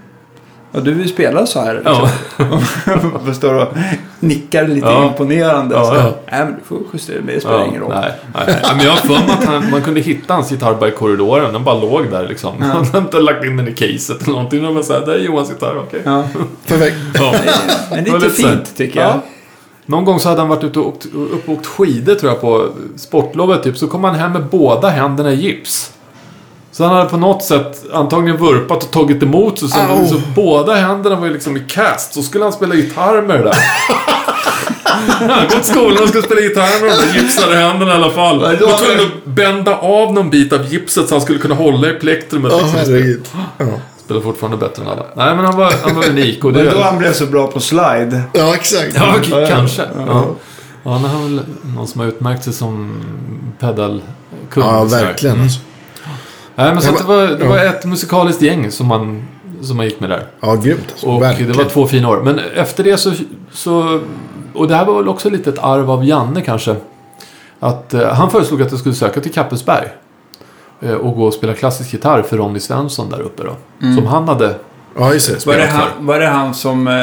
Ja, du vill spela så här? Ja. Liksom. Man står och nickar lite Ja. imponerande. Ja, så. ja. Nej, men du får justera. Det spelar ingen roll. Nej, nej. Ja, Men jag har för mig att han, man kunde hitta hans gitarr bara i korridoren. Den bara låg där liksom. Ja. [LAUGHS] Han hade inte lagt in den i caset eller någonting. Och man säger, där är Johans gitarr, okej. Ja. Perfekt. [LAUGHS] Ja. Men det är lite fint tycker jag. Ja. Någon gång så hade han varit ute och åkt, upp och åkt skidor tror jag på sportlovet typ. Så kom han hem med båda händerna i gips. Så han hade på något sätt antagligen vurpat och tagit emot. Så, så, Au. så båda händerna var ju liksom i cast. Så skulle han spela gitarr med det där. [LAUGHS] Han hade gått skolan och skulle spela gitarr med de gipsade händerna i alla fall. Då- Och tvungen att bända av någon bit av gipset så han skulle kunna hålla i plektrumet. Åh, liksom. Spelar fortfarande bättre än alla. Nej, men han var, han var unik. Och det, Men då han blev så bra på slide. ja, exakt. Ja, ja. kanske. Ja. Ja. Ja, han har väl någon som har utmärkt sig som pedalkung. Ja, verkligen. Mm. Nej, men så det var, det var ett musikaliskt gäng som man som man gick med där. Ja, grymt. Alltså. Och Verkligen. det var två fina år. Men efter det så, så... Och det här var väl också lite ett arv av Janne kanske. Att eh, han föreslog att jag skulle söka till Kappelsberg. Eh, och gå och spela klassisk gitarr för Ronny Svensson där uppe då. Som han hade... Ja, just det. Var det, han, var det han som, eh,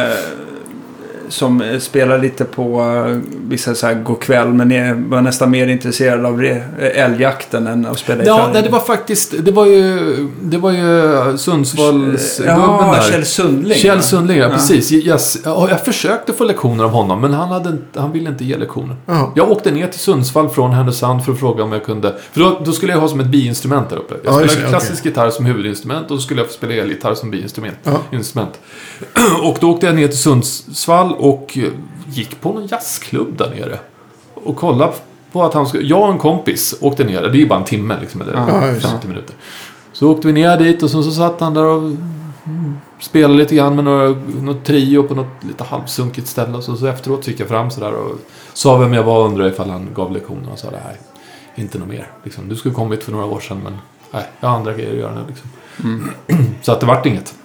som eh, spelar lite på eh, vissa så här god kväll men är, var nästan mer intresserad av re, eh, älgjakten än att spela Ja, gitarr? nej, det var faktiskt... Det var ju, det var ju Sundsvallsgubben Ja, där. Kjell Sundling. Kjell? Sundling, ja, Ja. precis. Yes. Ja, Jag försökte få lektioner av honom, men han, hade, han ville inte ge lektioner. Ja. Jag åkte ner till Sundsvall från Härnösand för att fråga om jag kunde... För då, då skulle jag ha som ett biinstrument där uppe. Jag Ja, spelade det, klassisk gitarr som huvudinstrument och så skulle jag få spela elgitarr som biinstrument. Ja. Instrument. [CLEARS THROAT] Och då åkte jag ner till Sundsvall och gick på någon jazzklubb där nere. Och kollade på att han skulle... Jag och en kompis åkte ner. Det är ju bara en timme liksom, eller Ja, just det. 50 minuter. Så åkte vi ner dit och så, så satt han där och mm, spelade lite grann med några, något trio på något lite halvsunkigt ställe. Så, så efteråt gick jag fram sådär och sa vem jag var och undrade ifall han gav lektioner. Och sa det här, inte något mer. Liksom, du skulle kommit för några år sedan men nej, jag har andra grejer att göra nu. Liksom. [CLEARS THROAT] så att det vart inget.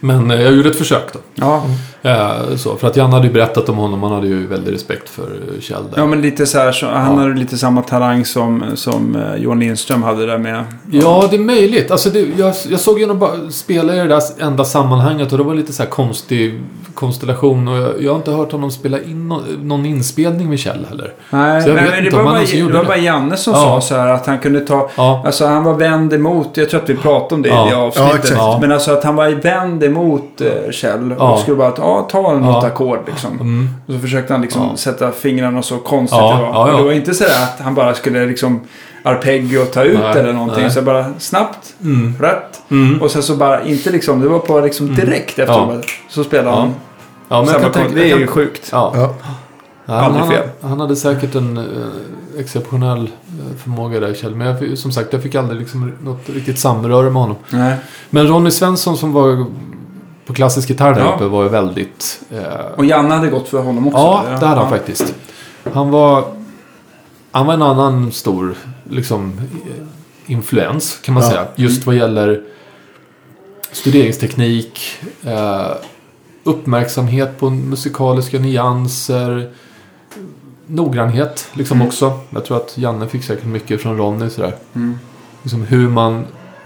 Men eh, jag gjorde ett försök då. Ja. Eh, så, för att Jan hade ju berättat om honom. Han hade ju väldigt respekt för eh, Kjell där. ja, men lite så här. Så, han Ja. hade lite samma talang som, som eh, Johan Lindström hade där med. Ja, det är möjligt. Alltså det, jag, jag såg ju honom bara spela i det där enda sammanhanget och det var lite så här konstig konstellation. Och jag, jag har inte hört honom spela in no, någon inspelning med Kjell heller. Nej, Så jag nej vet men det inte var, bara, det var bara Janne som Ja. sa så här att han kunde ta... Ja, Alltså han var vänd emot, jag tror att vi pratade om det Ja. i det Ja, avsnittet. Men alltså att han var vänd emot eh, Kjell och Ja. skulle bara ta, ta något Ja. ackord liksom. mm, Och så försökte han liksom Ja. sätta fingrarna så konstigt Ja, det var. ja, ja. Det var inte så där att han bara skulle liksom arpeggio ta ut Nej, eller någonting. nej. Så bara snabbt, mm, rätt. mm. Och sen så bara inte liksom, det var bara liksom direkt efter. Ja. Så spelade Ja. han Ja, men jag samma kan tänka... Det är ju kan- sjukt. Ja. Han, Aldrig han, fel. han hade säkert en eh, exceptionell eh, förmåga där Kjell. Men jag, som sagt, jag fick aldrig liksom något riktigt samröre med honom. Nej. Men Ronny Svensson som var på klassisk gitarr där Ja. uppe var ju väldigt... Eh, Och Janne hade gått för honom också. Ja, eller? det hade han Ja. faktiskt. Han var, han var en annan stor liksom, influens kan man Ja. säga. Just vad gäller studeringsteknik, eh, uppmärksamhet på musikaliska nyanser, noggrannhet liksom också. Jag tror att Janne fick säkert mycket från Ronny sådär. Mm. Liksom hur man,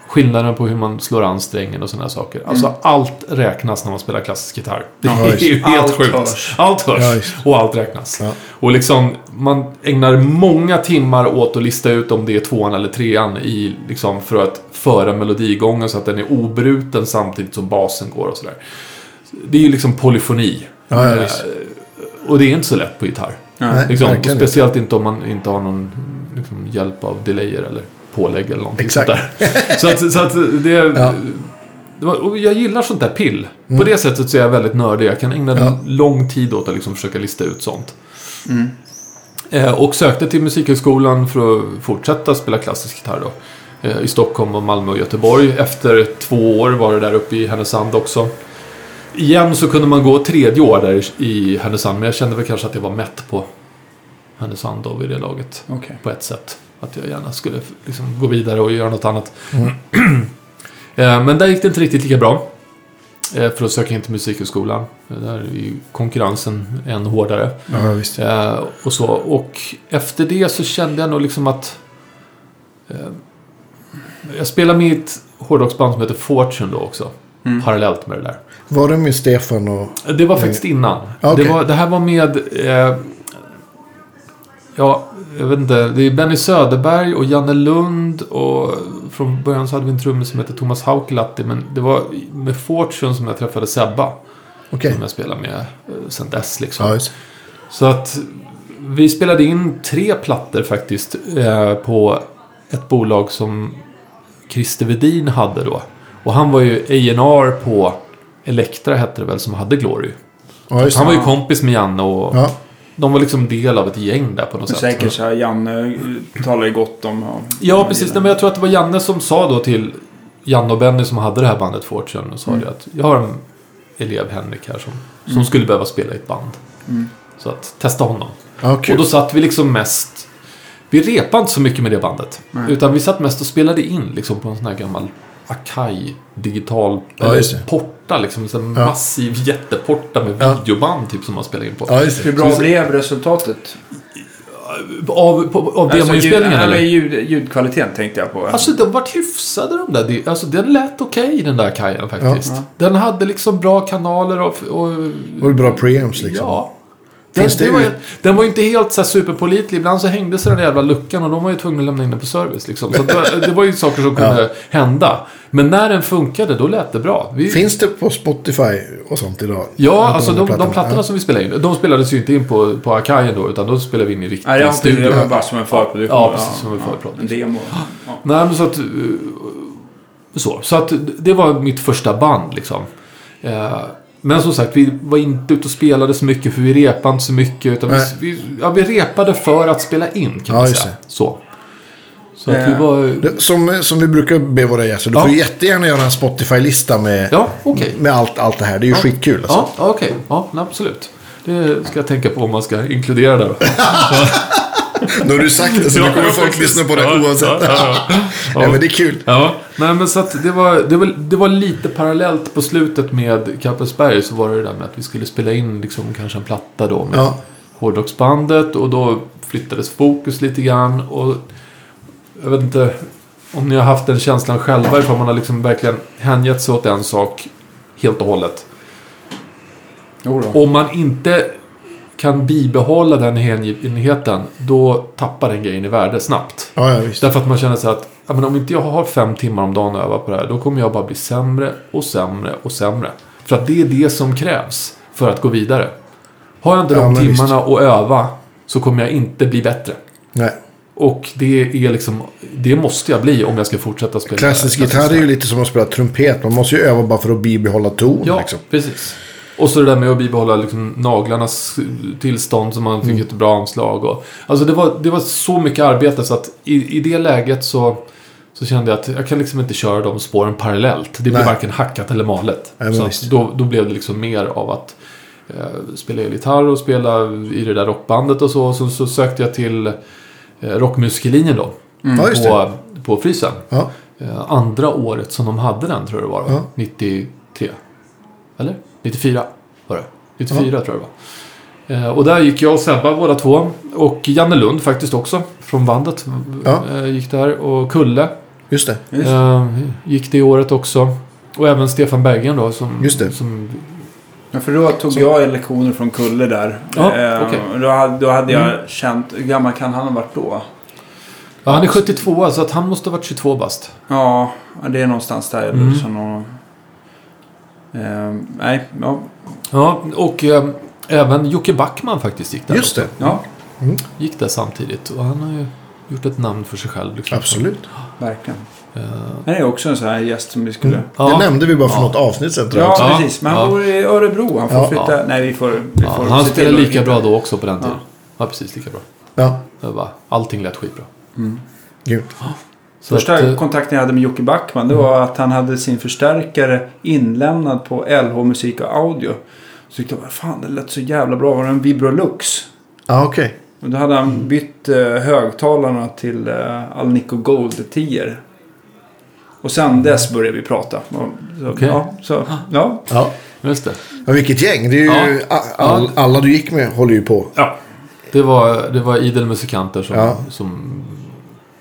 skillnaden på hur man slår an strängen och sådana saker. Alltså allt räknas när man spelar klassisk gitarr. Det är ju helt Allt sjukt. hörs. Allt hörs. Ja, och allt räknas. Ja. Och liksom, man ägnar många timmar åt att lista ut om det är tvåan eller trean i, liksom, för att föra melodigången så att den är obruten samtidigt som basen går och sådär. Det är ju liksom polyfoni. Eh, och det är inte så lätt på gitarr. Nej, Liksom, speciellt inte om man inte har någon liksom, hjälp av delayer eller pålägg eller någonting Exakt. sånt där. Så att, så att det... Ja. det var, och jag gillar sånt där pill. På det sättet så är jag väldigt nördig. Jag kan ägna Mm. Ja. lång tid åt att liksom försöka lista ut sånt. Mm. Eh, och sökte till Musikhögskolan för att fortsätta spela klassisk gitarr då. Eh, I Stockholm, och Malmö och Göteborg. Efter två år var det där uppe i Härnösand också. Igen så kunde man gå tredje år där i- Härnösand. Men jag kände väl kanske att jag var mätt på Härnösand då vid det laget. Okej. På ett sätt. Att jag gärna skulle liksom gå vidare och göra något annat. Mm. [CLEARS THROAT] Eh, Men där gick det inte riktigt lika bra. Eh, För att söka in till Musikhögskolan. Där är ju konkurrensen än hårdare. Ja, visst. Eh, och så. Och efter det så kände jag nog liksom att... Eh, jag spelade med i ett hårdrocksband som heter Fortune då också. Mm. Parallellt med det där. Var det med Stefan och... Det var faktiskt innan. Okej. Det, var, det här var med... Eh, ja, jag vet inte. Det är Benny Söderberg och Janne Lund och från början så hade vi en trummis som hette Thomas Haukelatti. Men det var med Fortune som jag träffade Sebba. Okej. Som jag spelar med eh, sen dess liksom. Just. Så att vi spelade in tre plattor faktiskt eh, på ett bolag som Christer Vedin hade då. Och han var ju A&R på Elektra hette det väl som hade Glory. Ja. Han var ju kompis med Janne och Ja, de var liksom del av ett gäng där på något sätt. Säkert så här, Janne eh, talar ju gott om... Ja, Ja, precis. Nej, men jag tror att det var Janne som sa då till Janne och Benny som hade det här bandet Fortune. Och sa Mm. det att jag har en elev, Henrik här, som, som skulle behöva spela i ett band. Mm. Så att testa honom. ja Och då satt vi liksom mest... Vi repade inte så mycket med det bandet. Nej. Utan vi satt mest och spelade in liksom på en sån här gammal Akai digital Ja, eller porta. Liksom, en Ja. massiv jätteporta med Ja. videoband typ som man spelar in på. Ja, just Hur det. bra blev resultatet? Av, på, av Alltså, demoinspelningen eller? ljud, ljudkvaliteten tänkte jag på. Alltså de vart hyfsade de där. Det- Alltså den lät okej den där kajen faktiskt. Ja. Den hade liksom bra kanaler och... och Och bra preamps liksom. Ja. Den, Finns det det var, ju- den var ju inte helt så här superpålitlig. Ibland så hängde sig den jävla luckan och de var ju tvungna att lämna in den på service. Liksom. Så det, var, det var ju saker som kunde hända. Men när den funkade, då lät det bra. Vi, Finns det på Spotify och sånt idag? ja, alltså de, de plattorna? plattorna som vi spelade in, de spelades ju inte in på, på Akajen då, utan då spelade vi in i riktig Nej, jag studio. det var bara som en förproduktion. Ja, precis, som en förproduktion. En demo. Ja. Nej, men så att... eh, Så, så att det var mitt första band liksom. Eh, Men som sagt, vi var inte ute och spelade så mycket för vi repade inte så mycket. Utan vi, Nej. vi, ja, vi repade för att spela in kan Ja, man säga. Så. Så att vi Eh. var... Som, som vi brukar be våra gäster. Du Ja. får jättegärna göra en Spotify-lista med, Ja, okej. med allt, allt det här. Det är ju skitkul alltså. Ja, ja, okej. Ja, nej, absolut. Det ska jag tänka på om man ska inkludera det [LAUGHS] då. Nu har du sagt det så nu Ja, kommer ja, folk lyssna på det Ja, oavsett. ja, ja, ja. Nej, men det är kul. Ja, nej men så att det var, det, var, det var lite parallellt på slutet med Kappelsberg så var det det där med att vi skulle spela in liksom kanske en platta då med Ja. hårdrocksbandet och då flyttades fokus lite grann och jag vet inte om ni har haft den känslan själva ifall man har liksom verkligen hängett sig åt en sak helt och hållet. Jo då. Om man inte kan bibehålla den hängivenheten då tappar den grejen i värde snabbt. Ja, ja, visst. Därför att man känner sig att ja, men om inte jag har fem timmar om dagen att öva på det här, då kommer jag bara bli sämre och sämre och sämre. För att det är det som krävs för att gå vidare. Har jag inte de timmarna att öva så kommer jag inte bli bättre. Nej. Och det är liksom, det måste jag bli om jag ska fortsätta spela. Klassisk gitarr är ju lite som att spela trumpet. Man måste ju öva bara för att bibehålla ton. Ja, Liksom. precis. Och så det där med att bibehålla liksom naglarnas tillstånd så man fick Mm. ett bra anslag. Och, alltså det var, det var så mycket arbete så att i, i det läget så, så kände jag att jag kan liksom inte köra de spåren parallellt. Det blir Nej. varken hackat eller malet. Nej, så då, då blev det liksom mer av att eh, spela gitarr och spela i det där rockbandet och så. Så, så sökte jag till eh, rockmusikerlinjen då. Ja, just det. På, på Frysen. Ja. Eh, andra året som de hade den tror jag det var. va? Ja. 93. Eller? 94 var det. 94 tror jag det var. Eh, och där gick jag och Sebba båda två. Och Janne Lund faktiskt också. Från bandet. Ja. Eh, gick där. Och Kulle Just det. Just. eh, gick det året också. Och även Stefan Berggren då. Som, Just det. Som, Ja, för då tog jag lektioner från Kulle där. Ja, Eh, okej. då, hade, då hade jag känt... Hur gammal kan han ha varit då? ja, han är 72 så att han måste ha varit 22 bast. Ja, det är någonstans där. Mm. Så någon, eh, nej, ja. Ja, och eh, även Jocke Backman faktiskt gick där. Just det. ja, Gick där samtidigt. Och han har ju gjort ett namn för sig själv. Liksom. Absolut. verkligen. Eh, Han är också en sån här gäst som vi skulle... Det ja. nämnde vi bara för Ja. något avsnitt sedan. tror Ja, jag. Ja. precis. Men han Ja. bor i Örebro. Han får Ja. flytta... Nej, vi får... Vi Ja, får han spelade lika bra då också på den tiden. Ja. Ja, precis lika bra. Ja, Det var, allting lät skitbra. grymt. Så Första att, eh, kontakten jag hade med Jocke Backman det var att han hade sin förstärkare inlämnad på LH Musik och Audio. Så tyckte jag, vad fan det lät så jävla bra. Var det en Vibrolux? Ja, okej. Och då hade han bytt eh, högtalarna till eh, Alnico Gold 10 Och sen dess började vi prata. Okej. ja, så, ja. Ja. just det. Men vilket gäng. Det är ju, Ja. all, alla du gick med håller ju på. ja. Det var, det var idel musikanter som, Ja. som...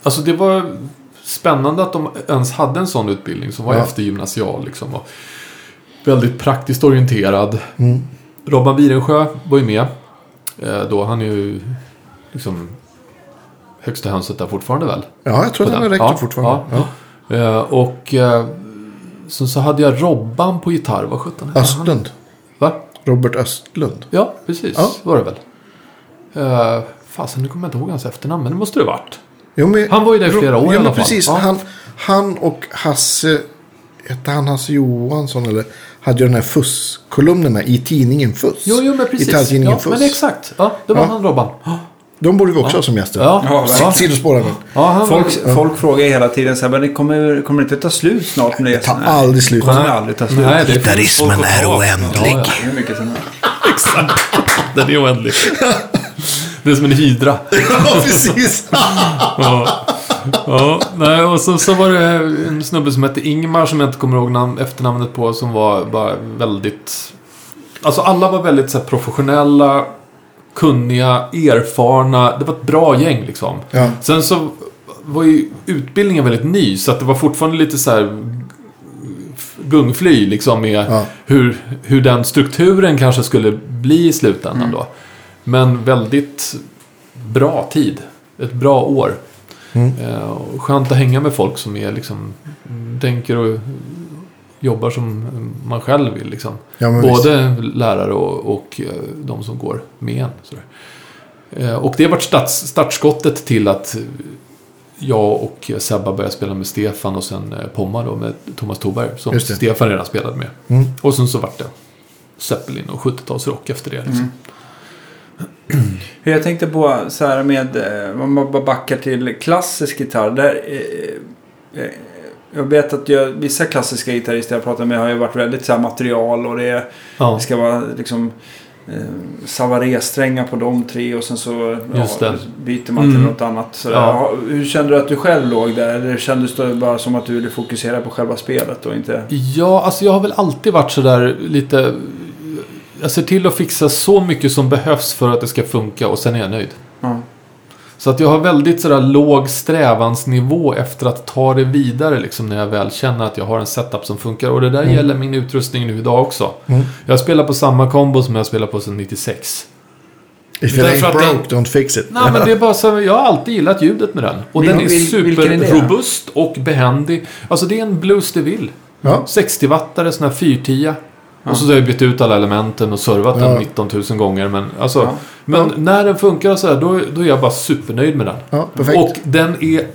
Alltså det var spännande att de ens hade en sån utbildning som var Ja. eftergymnasial. Liksom, och väldigt praktiskt orienterad. Mm. Robban Wirensjö var ju med. Eh, då han är ju liksom högsta hönset där fortfarande väl? Ja, jag tror att har den. räckt Ja, fortfarande. ja. Ja. Eh, och eh, så, så hade jag Robban på gitarr. Vad sjutton hette han? Östlund. Va? Robert Östlund. Ja, precis. Ja. var det väl. Uh, fasen, nu kommer jag inte ihåg hans efternamn, men det måste det ha varit. Jo, men, Han var ju där i flera år jo, i alla fall. precis. Ja. Han, han och Hasse, hette han Hasse Johansson eller? Hade ju den här FUS-kolumnerna i tidningen FUS. Jo, jo, men precis. Gitarrtidningen Ja, FUS. men exakt. Ja, det var Ja. han Robban. Ja, De borde vi också ha som gäster. ja. Ja, ja. Sidospår ja han Folk, var... folk frågar hela tiden så här, men det kommer, kommer det inte ta slut snart med det? Det tar Nej, aldrig slut. Det kommer aldrig ta slut. Nej, det är Gitarrismen är oändlig. Ja, ja. Det är mycket som [LAUGHS] Exakt. Den är oändlig. [LAUGHS] Det är som en hydra. [LAUGHS] Ja, precis. [LAUGHS] Ja. ja, nej, och så, så var det en snubbe som hette Ingmar som jag inte kommer ihåg namn, efternamnet på som var bara väldigt... Alltså alla var väldigt så här, professionella, kunniga, erfarna. Det var ett bra gäng liksom. Ja. Sen så var ju utbildningen väldigt ny så att det var fortfarande lite så här gungfly liksom med Ja. hur, hur den strukturen kanske skulle bli i slutändan då. Men väldigt bra tid. Ett bra år. Mm. Eh, skönt att hänga med folk som är liksom tänker och jobbar som man själv vill liksom. Ja, men visst. Både lärare och, och eh, de som går med en. Sådär. Eh, Och det har varit starts, startskottet till att jag och Sebba började spela med Stefan och sen Pomma då med Thomas Toberg. Som. Stefan redan spelade med. Mm. Och sen så vart det Zeppelin och 70-talsrock efter det. Liksom. Hur Jag tänkte på så här med, eh, om man bara backar till klassisk gitarr. Där, eh, eh, jag vet att jag, vissa klassiska gitarrister jag pratat med har ju varit väldigt så här material och det, Ja. det ska vara liksom eh, Savaré-strängar på de tre och sen så det. byter man till Mm. något annat. Så Ja. Hur kände du att du själv låg där? Eller kändes det bara som att du ville fokusera på själva spelet och inte... Ja, alltså jag har väl alltid varit sådär lite... Jag ser till att fixa så mycket som behövs för att det ska funka och sen är jag nöjd. Ja. Så att jag har väldigt sådär låg strävansnivå efter att ta det vidare liksom när jag väl känner att jag har en setup som funkar. Och det där gäller min utrustning nu idag också. Mm. Jag spelar på samma kombo som jag spelar på sedan 96. If it ain't att den- broke, don't fix it. Nej men det är bara så, jag har alltid gillat ljudet med den. Och Vil- den är superrobust och behändig. Alltså det är en Blues DeVille. Ja. 60-wattare, sån här 410. Och så har jag bytt ut alla elementen och servat den Ja. 19 000 gånger. Men, alltså, Ja. men när den funkar så här, då, då är jag bara supernöjd med den. Ja. Och den är...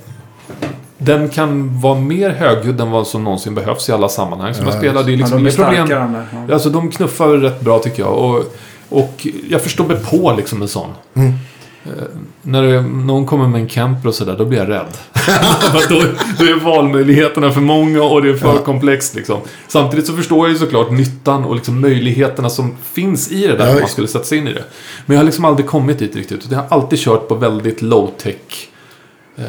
Den kan vara mer högljudd än vad som någonsin behövs i alla sammanhang som Ja, jag spelar. Det är Ja, liksom de är problem. starkare. Ja. Alltså de knuffar rätt bra tycker jag. Och, och jag förstår mig på liksom en sån. Mm. Eh, när det, någon kommer med en camper och sådär, då blir jag rädd. [LAUGHS] Då, då är valmöjligheterna för många och det är för Ja. komplext. Liksom. Samtidigt så förstår jag ju såklart nyttan och liksom möjligheterna som finns i det där Ja, om man skulle sätta sig in i det. Men jag har liksom aldrig kommit dit riktigt. Jag har alltid kört på väldigt low-tech. Eh,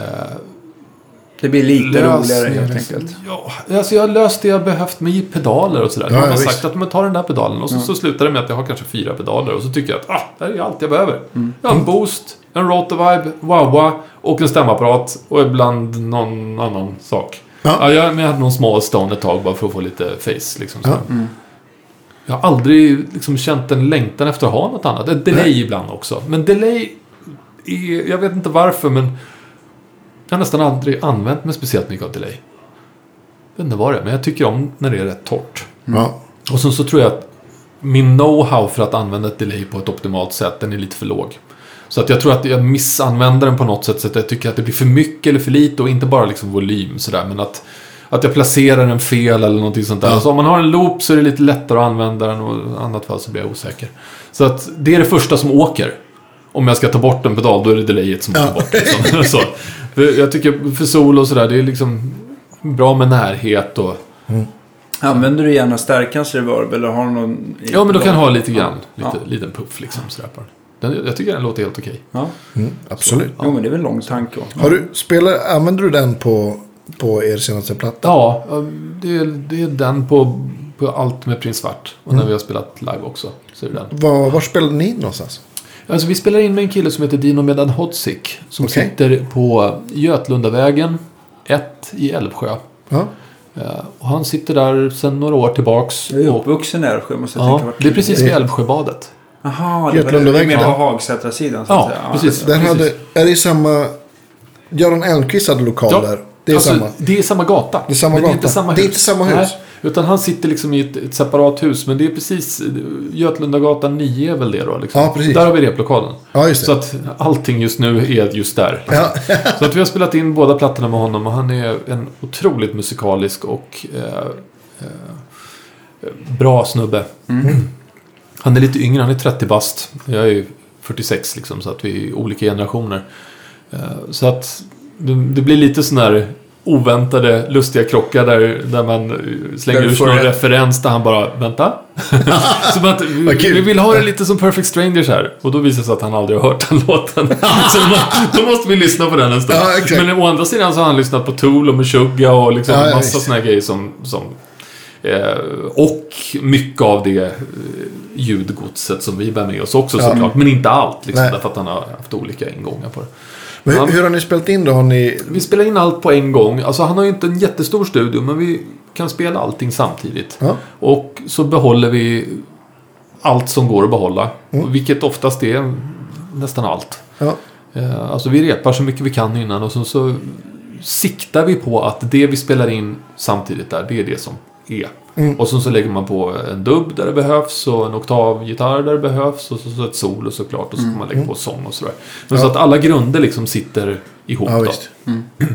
Det blir lite roligare helt enkelt. Ja, alltså jag har löst det jag behövt med pedaler och sådär. Ja, Någon ja, har visst. sagt att man tar den där pedalen och så, så slutar det med att jag har kanske fyra pedaler. Och så tycker jag att ah, det här är allt jag behöver. Jag har en boost, en rotovibe, wah och en stämapparat och ibland någon annan sak. Ja. Ja. jag, men jag hade någon small stone ett tag bara för att få lite face. Liksom, så. Ja. Jag har aldrig liksom, känt en längtan efter att ha något annat. Ett delay Nej. ibland också. Men delay, är, jag vet inte varför men jag har nästan aldrig använt mig speciellt mycket av delay. Jag vet inte vad det är, men jag tycker om när det är rätt torrt. Ja. Och sen så tror jag att min know-how för att använda ett delay på ett optimalt sätt, den är lite för låg. Så att jag tror att jag missanvänder den på något sätt så att jag tycker att det blir för mycket eller för lite och inte bara liksom volym sådär. Men att, att jag placerar den fel eller någonting sånt där. Ja. Så om man har en loop så är det lite lättare att använda den och i annat fall så blir jag osäker. Så att det är det första som åker. Om jag ska ta bort en pedal, då är det delayet som Ja. tar bort. Liksom. [LAUGHS] så. För jag tycker för solo och sådär, det är liksom bra med närhet och... Använder du gärna stärkans reverb eller har du någon... Ja, men då kan jag ha lite grann. Lite, Ja. Liten puff liksom sådär på den. den. Jag tycker den låter helt okej. Ja. Mm, absolut. Jo, men det är väl en lång tanke. också. Har du, spelar, använder du den på, på er senaste platta? Ja, det är, det är den på, på allt med Prins Svart. Och när vi har spelat live också. Så är det den. Var, var spelade ni någonstans? Alltså vi spelar in med en kille som heter Dino Medan Hodzik. Som Okej. sitter på Götlundavägen 1 i Älvsjö. Ja. Eh, Och han sitter där sedan några år tillbaks. Jag är och, uppvuxen i Älvsjö måste jag ja, tänka. det är precis vid Älvsjöbadet. Jaha, det var. Med på. Hagsätra-sidan Ja, precis. Hade, är det i samma... Göran Elmqvist hade lokal Ja. där. Det är alltså, samma. Det är samma gata. Det är samma men Det är gata. inte samma hus. Det är inte samma hus. Nej, utan han sitter liksom i ett, ett separat hus. Men det är precis... Götlundagatan 9 är väl det då? Liksom. Ja, precis. Där har vi replokalen. Ja, just det. Så att allting just nu är just där. Ja. [LAUGHS] Så att vi har spelat in båda plattorna med honom och han är en otroligt musikalisk och eh, eh, bra snubbe. Mm. Han är lite yngre, han är 30 bast. Jag är ju 46 liksom, så att vi är olika generationer. Eh, så att det, det blir lite sån här oväntade, lustiga krockar där, där man slänger ur får någon referens där han bara, vänta. [LAUGHS] Som att, vi, vill ha det lite som Perfect Strangers här. Och då visar det sig att han aldrig har hört den [LAUGHS] låten. Så då, då måste vi lyssna på den en stund. Ja, exakt. Men å andra sidan så har han lyssnat på Tool och Meshuggah och liksom Ja, massa här grejer som... som eh, och mycket av det eh, ljudgodset som vi bär med oss också Ja. såklart. Men inte allt, liksom, Nej. därför att han har haft olika ingångar på det. Men Ja. hur, har ni spelat in då? Har ni... Vi spelar in allt på en gång. Alltså han har ju inte en jättestor studio, men vi kan spela allting samtidigt. Ja. Och så behåller vi allt som går att behålla. Vilket oftast är nästan allt. Ja. Eh, Alltså vi repar så mycket vi kan innan och så, så siktar vi på att det vi spelar in samtidigt där, det är det som är. Mm. Och så, så lägger man på en dubb där det behövs och en oktavgitarr där det behövs och så, så ett solo såklart och så kan man lägga på sång och sådär. Men så Ja. att alla grunder liksom sitter ihop Ja. [CLEARS THROAT]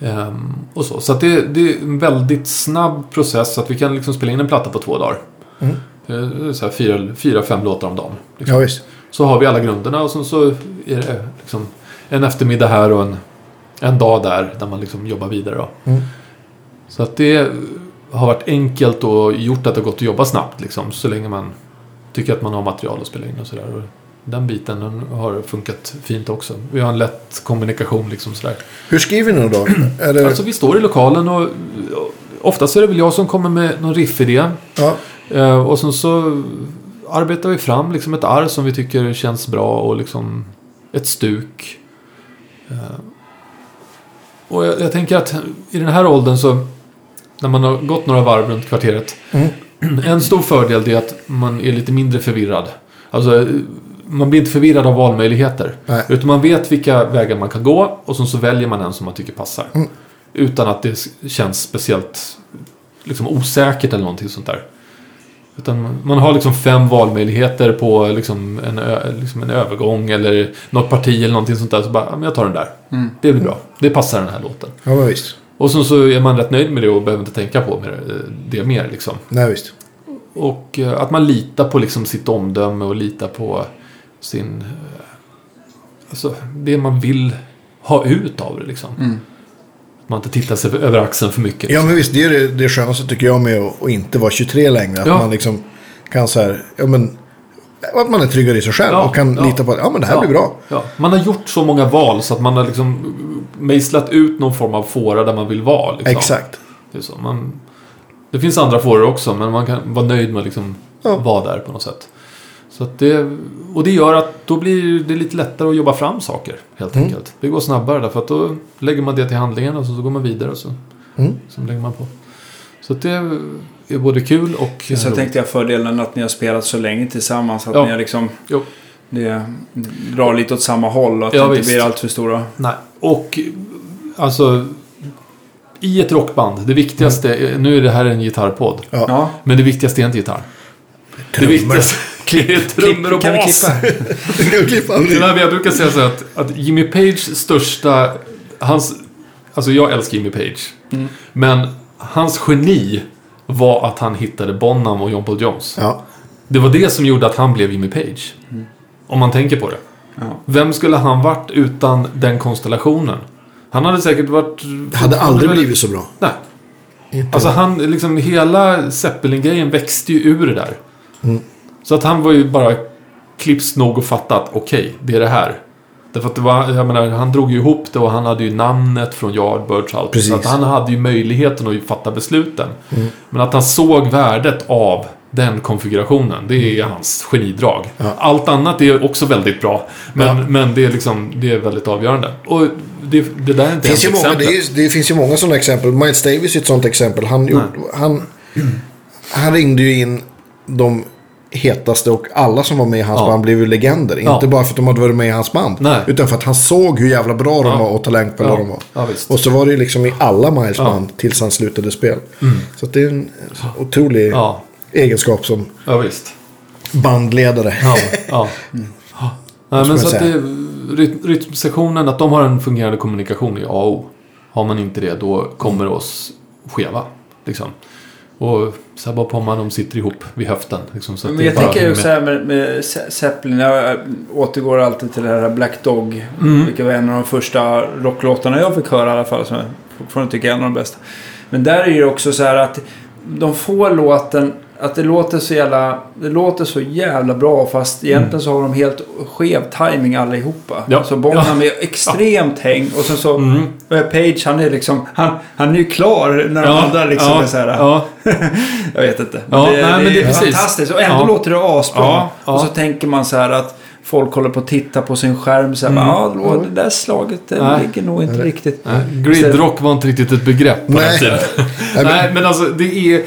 Ehm, och så så att det, det är en väldigt snabb process så att vi kan liksom spela in en platta på två dagar. Mm. Är Så här fyra, fyra, fem låtar om dagen. Liksom. Ja, visst. Så har vi alla grunderna och sen så är det liksom en eftermiddag här och en, en dag där, där man liksom jobbar vidare. Mm. Så att det har varit enkelt och gjort att det har gått att jobba snabbt liksom, så länge man tycker att man har material att spela in och sådär. Den biten den har funkat fint också. Vi har en lätt kommunikation liksom sådär. Hur skriver ni då? Det... Alltså vi står i lokalen och och oftast är det väl jag som kommer med någon riffidé. ja. Eh, och sen så arbetar vi fram liksom ett arr som vi tycker känns bra och liksom ett stuk. Eh, och jag, jag tänker att i den här åldern så när man har gått några varv runt kvarteret. Mm. En stor fördel är att man är lite mindre förvirrad. Alltså man blir inte förvirrad av valmöjligheter. Nej. Utan man vet vilka vägar man kan gå och sen så väljer man en som man tycker passar. Mm. Utan att det känns speciellt liksom, osäkert eller någonting sånt där. Utan man- har liksom fem valmöjligheter på liksom en, liksom en övergång eller något parti eller någonting sånt där. Så bara, jag tar den där. Mm. Det blir bra. Det passar den här låten. ja, visst. Och sen så är man rätt nöjd med det och behöver inte tänka på mer, eh, det mer liksom. Nej, visst. Och eh, att man litar på liksom sitt omdöme och litar på sin... eh, Alltså det man vill ha ut av det liksom. Mm. Man inte tittar sig över axeln för mycket. Ja, men visst. Det är det, det skönaste tycker jag med att, att inte vara 23 längre. Att Ja. man liksom kan så här... Ja, men... Att man är tryggare i sig själv Ja, och kan ja. lita på att ja, men det här Ja. blir bra. Ja, man har gjort så många val så att man har liksom mejslat ut någon form av fåra där man vill vara. Liksom. Exakt. Det, är så. Man, det finns andra fåror också men man kan vara nöjd med att liksom Ja. vara där på något sätt. Så att det, och det gör att då blir det lite lättare att jobba fram saker helt Mm. enkelt. Det går snabbare därför att då lägger man det till handlingen och så, så går man vidare och så, Mm. så lägger man på. Så att det är både kul och Så jag tänkte jag fördelen att ni har spelat så länge tillsammans. Att Ja. ni har liksom... Jo. Det drar lite åt samma håll och att Ja, det inte visst. blir allt för stora. Nej, och alltså i ett rockband, det viktigaste, nu är det här en gitarrpodd, Ja. Men det viktigaste är inte gitarr. Det Trummor. viktigaste [LAUGHS] är trummor och kan bas. klippa? [LAUGHS] Kan vi klippa? Det där, jag brukar säga så att, att Jimmy Pages största... Hans, alltså jag älskar Jimmy Page. Mm. Men hans geni var att han hittade Bonham och John Paul Jones. Ja. Det var det som gjorde att han blev Jimmy Page. Om man tänker på det. Ja. Vem skulle han varit utan den konstellationen? Han hade säkert varit... Det hade aldrig blivit så bra. Nej. Inte. Alltså han, liksom hela Zeppelin-grejen växte ju ur det där. Mm. Så att han var ju bara klipst nog och fattat, okej, det är det här. Därför att det var, jag menar, han drog ju ihop det och han hade ju namnet från Yardbirds och allt. Precis. Så att han hade ju möjligheten att fatta besluten. Mm. Men att han såg värdet av den konfigurationen, det är hans genidrag. Ja. Allt annat är också väldigt bra. Men, Ja. men det, är liksom, det är väldigt avgörande. Och det, det där är inte finns, ju ens många, det, är, det finns ju många sådana exempel. Miles Davis är ett sådant exempel. Han, gjorde, han, han ringde ju in de hetaste och alla som var med i hans Ja. band blev ju legender. Ja. Inte bara för att de hade varit med i hans band. Nej. Utan för att han såg hur jävla bra de Ja. var och talangfulla Ja. de var. Ja, visst. och så var det ju liksom i alla Miles Ja. band tills han slutade spel. Så att det är en otrolig Ja, egenskap som ja visst. bandledare. Ja, [LAUGHS] ja. ja. Nej, men så att det, ryt- rytmsektionen, att de har en fungerande kommunikation i A och O. Har man inte det, då kommer det oss skeva. Liksom. Och Sabba och Pomma de sitter ihop vid höften. Liksom, så Men det jag tänker ju så här med, med Ze- Zeppelin. Jag återgår alltid till det här Black Dog. Mm. Vilket var en av de första rocklåtarna jag fick höra i alla fall. Som jag fortfarande tycker är en av de bästa. Men där är det ju också så här att de får låten... Att det låter så jävla... Det låter så jävla bra fast egentligen så har de helt skev timing allihopa. Ja. Så Bonham Ja. är extremt häng och sen så... Mm. eh, Page han är liksom... Han, han är ju klar när de andra liksom ja, är så här... ja, [LAUGHS] Jag vet inte. Ja, nej, men det är precis. fantastiskt. Och ändå Ja. låter det asbra. Ja, ja. Och så tänker man så här att folk håller på att titta på sin skärm. Så här, Mm. ja, då, det där slaget det Nej. ligger nog inte riktigt. Nej, Gridrock var inte riktigt ett begrepp på den Nej. tiden. [LAUGHS] Nej, men- Nej, alltså det är...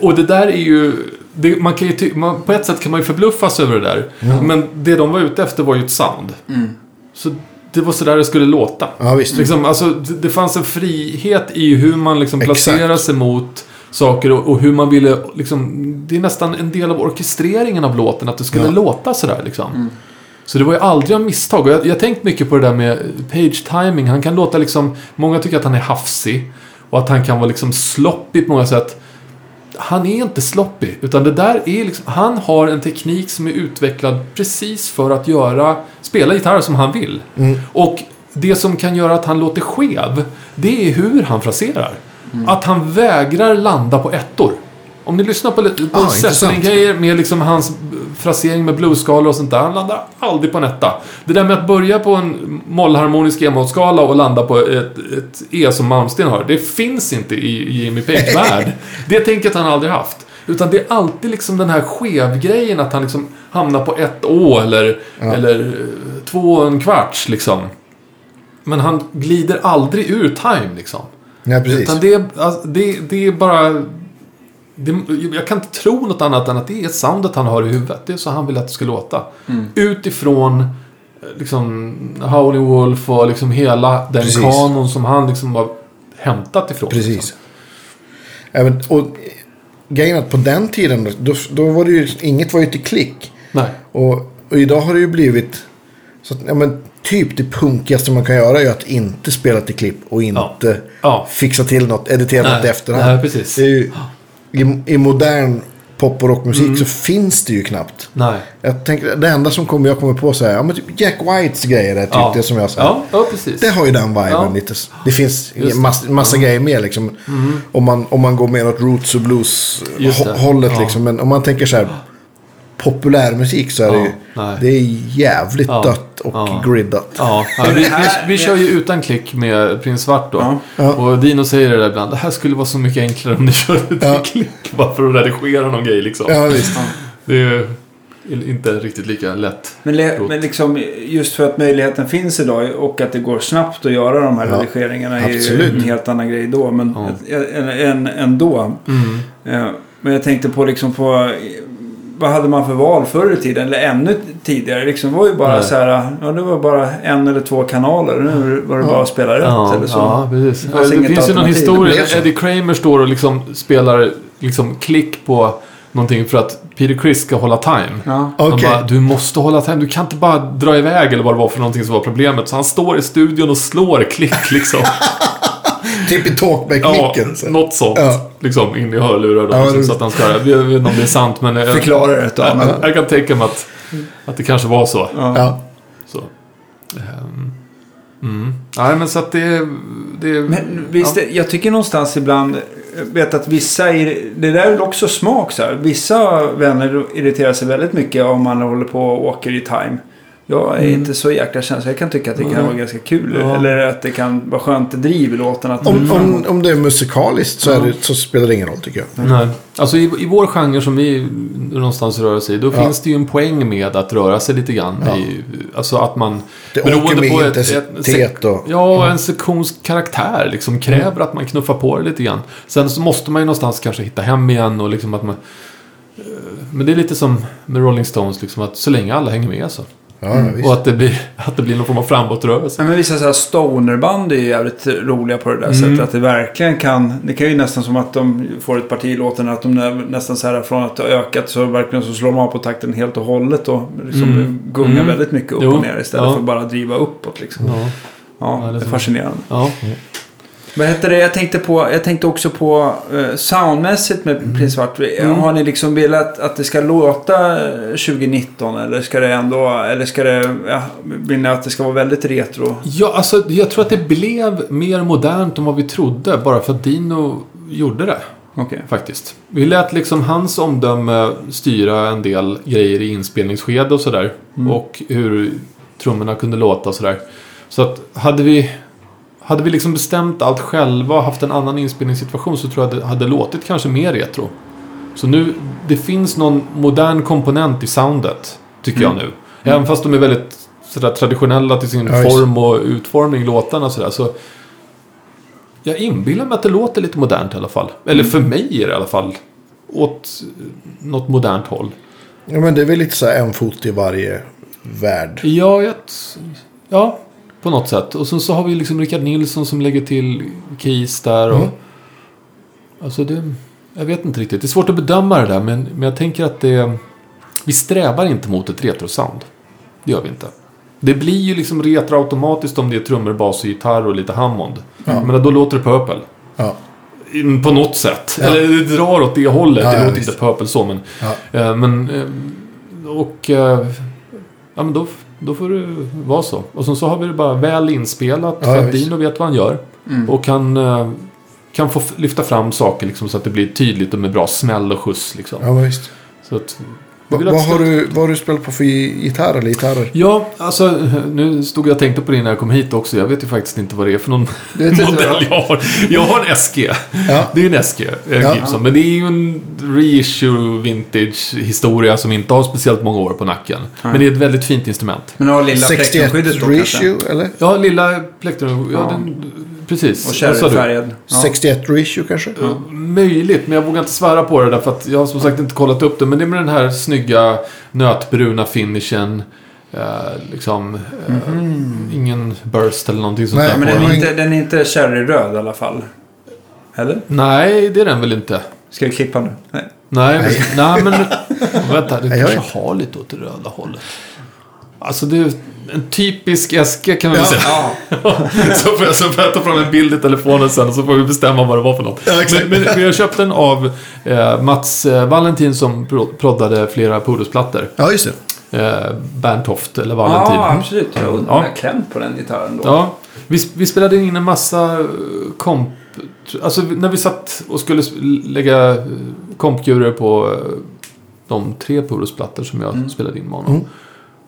Och det där är ju... Det, man kan ju ty, man, på ett sätt kan man ju förbluffas över det där. Men det de var ute efter var ju ett sound. Mm. Så det var så där det skulle låta. Ja, visst. Liksom, alltså, det, det fanns en frihet i hur man liksom placerar sig mot saker och, och hur man ville... Liksom, det är nästan en del av orkestreringen av låten att det skulle Ja. låta sådär. Liksom. Så det var ju aldrig av misstag. Och jag har tänkt mycket på det där med page timing. Han kan låta liksom... Många tycker att han är hafsig. Och att han kan vara liksom sloppy på många sätt. Han är inte sloppy. Utan det där är liksom... Han har en teknik som är utvecklad precis för att göra... Spela gitarr som han vill. Och det som kan göra att han låter skev. Det är hur han fraserar. Att han vägrar landa på ettor. Om ni lyssnar på, på Ah, intressant. Zeppelin-grejer med liksom hans frasering med bluesskalor och sånt där. Han landar aldrig på en etta. Det där med att börja på en mollharmonisk e-mollskala och landa på ett, ett E som Malmsten har. Det finns inte i, i Jimmy Page [LAUGHS] värld. Det tänket han aldrig haft. Utan det är alltid liksom den här skevgrejen att han liksom hamnar på ett Å eller, eller eh, två och en kvarts liksom. Men han glider aldrig ur time liksom. Nej, precis. Utan det, är, alltså, det, det är bara... Det, jag kan inte tro något annat än att det är soundet han har i huvudet. Det är så han vill att det ska låta. Mm. Utifrån eh, liksom Howling Wolf och liksom hela den Precis. kanon som han liksom har hämtat ifrån. Precis. Liksom. Även, och grejen att på den tiden, då, då var det ju, inget var ju till klick. Nej. Och, och idag har det ju blivit, så att, ja, men, typ det punkigaste man kan göra är att inte spela till klipp och inte Ja. fixa till något, editera Nej. något efterhand. Nej, precis. Det är ju, i, I modern pop och rockmusik så finns det ju knappt. Nej. Jag tänker, det enda som kommer, jag kommer på så här, ja men typ Jack Whites grejer är typ Ja. det som jag sa. Ja, ja, precis. Det har ju den viben Ja. lite. Det finns Just massa, massa grejer med liksom. Om, man, om man går med åt roots och blues hållet liksom. Men om man tänker så här populärmusik så är det ju nej. det är jävligt Ja. dött och Ja. griddat. Ja, ja vi, vi, vi kör ju utan klick med Prins Svart då. Ja. Ja. Och Dino säger det där ibland. Det här skulle vara så mycket enklare om ni körde till Ja. klick. Bara för att redigera någon grej liksom. Ja, visst. Det är inte riktigt lika lätt. Men, men liksom just för att möjligheten finns idag och att det går snabbt att göra de här Ja, redigeringarna är ju absolut. en helt annan grej då. Men Ja. en, en, ändå. Mm. Ja, men jag tänkte på liksom på vad hade man för val förr i tiden? Eller ännu tidigare. Liksom det var ju bara Nej. så här. Ja, det var bara en eller två kanaler. Nu var det bara att spela rätt Ja, eller så. ja, precis. Det fanns Det, finns ju någon historia. Eddie Kramer står och liksom spelar liksom klick på någonting för att Peter Criss ska hålla time. Ja. Han Okej. bara, du måste hålla time. Du kan inte bara dra iväg eller vad det var för någonting som var problemet. Så han står i studion och slår klick liksom. [LAUGHS] Typ i ja, talkback-micken. så. något sånt. Ja. Liksom in i hörlurar då. Ja, liksom, det- så att han ska... Jag vet inte om det är sant men... Jag, Förklara det. jag, Ja, jag kan tänka mig att, att det kanske var så. ja. Ja. så. Ehm, Mm. Nej men så att det... det Men visst, jag tycker någonstans ibland, jag vet att vissa, ir- det där är väl också smak så här. Vissa vänner irriterar sig väldigt mycket om man håller på och åker i time. Jag är inte så jäkla känslig. Jag kan tycka att det kan Mm. vara ganska kul. Ja. Eller att det kan vara skönt driv i låten. Att Om, om, om det är musikaliskt så, är det, så spelar det ingen roll tycker jag. Nej. Alltså i, i vår genre som vi någonstans rör oss i, då Ja. finns det ju en poäng med att röra sig lite grann. Ja. I, alltså att man... Det åker med intensitet och... Ja, och en sektions karaktär liksom kräver att man knuffar på det lite grann. Sen så måste man ju någonstans kanske hitta hem igen och liksom att man... eh, Men det är lite som med Rolling Stones, liksom att så länge alla hänger med så. Ja, visst. Och att det blir, att det blir någon form av framåtrörelse. Men vissa så här stonerband är ju jävligt roliga på det där Mm. sättet. Att det verkligen kan... Det kan ju nästan som att de får ett parti i låten. Att de nä- nästan så här från att ha ökat så verkligen så slår de av på takten helt och hållet. Och liksom Mm. gungar Mm. väldigt mycket upp Jo. och ner istället Ja. för att bara driva uppåt liksom. Ja. Ja, Ja, det är det är så. fascinerande. ja. Vad heter det? Jag tänkte, på, jag tänkte också på uh, soundmässigt med Mm. Prins Svart. Har ni liksom velat att det ska låta eh, 2019 eller ska det ändå, eller ska det, ja, vill ni att det ska vara väldigt retro? Ja, alltså jag tror att det blev mer modernt än vad vi trodde. Bara för att Dino gjorde det. Okej. Faktiskt. Vi lät liksom hans omdöme styra en del grejer i inspelningsskede och sådär. Och hur trummorna kunde låta och sådär. Så att hade vi, hade vi liksom bestämt allt själva och haft en annan inspelningssituation så tror jag att det hade låtit kanske mer retro. Så nu, det finns någon modern komponent i soundet, tycker jag nu. Även fast de är väldigt sådär, traditionella till sin Ja, form och utformning, låtarna och sådär. Så jag inbillar mig att det låter lite modernt i alla fall. Eller för mig i alla fall. Åt något modernt håll. Ja, men det är väl lite så här en fot i varje värld. Ja, jag, ja, på något sätt. Och sen så har vi liksom Rickard Nilsson som lägger till keys där. Och, Mm. Alltså det, jag vet inte riktigt. Det är svårt att bedöma det där. Men, men jag tänker att det... Vi strävar inte mot ett retrosound. Det gör vi inte. Det blir ju liksom retro automatiskt om det är trummor, bas och gitarr och lite Hammond. Ja. Men då låter det Purple. Ja. Mm, På något sätt. Ja. Eller det drar åt det hållet. Ja, det låter visst. inte Purple så, men... Eh, men eh, och... eh, ja, men då, då får det vara så. Och sen så har vi det bara väl inspelat. Ja, för att visst. Dino vet vad han gör. Och kan, eh, kan få lyfta fram saker liksom, så att det blir tydligt och med bra smäll och skjuts. Liksom. ja. Så att, Va, vad, har du, vad har du spelat på för gitarr eller gitarrer? Ja, alltså [LAUGHS] nu stod jag och tänkte på det när jag kom hit också. Jag vet ju faktiskt inte vad det är för någon Du modell jag har. Jag har en SG. Ja. Det är en SG, eh, Ja. Gibson. Men det är ju en reissue vintage historia som inte har speciellt många år på nacken. Men det är ett väldigt fint instrument. Men har lilla 61 plektrumskyddet då kanske? reissue eller? Ja, lilla plektrum. Ja, Ja. Den, precis. Och cherryfärgad. Ja. 61 reissue kanske? Eh, Möjligt, men jag vågar inte svära på det därför att jag har som sagt inte kollat upp det. Men det är med den här snygga nötbruna finishen. Eh, liksom, eh, ingen burst eller någonting sånt Nej, där Men den är, inte, den är inte cherryröd i alla fall. Eller? Nej, det är den väl inte. Ska jag klippa nu? Nej. Nej, nej. nej men [LAUGHS] vänta, det kanske har lite åt det röda hållet. Alltså det är en typisk äske kan vi väl Ja. säga. [LAUGHS] Så, får jag, så får jag ta fram en bild i telefonen sen och så får vi bestämma vad det var för något. Ja, exakt. men, men jag köpte den av eh, Mats eh, Valentin som pro- proddade flera Pudus-plattor. Ja, just det. Eh, Berntoft eller Valentin. Ja, absolut. Jag undrar Ja. klämt på den gitarren då. Ja, vi, vi spelade in en massa eh, komp... Alltså när vi satt och skulle lägga eh, kompkurer på eh, de tre Purus-plattor som jag spelade in med honom. Mm.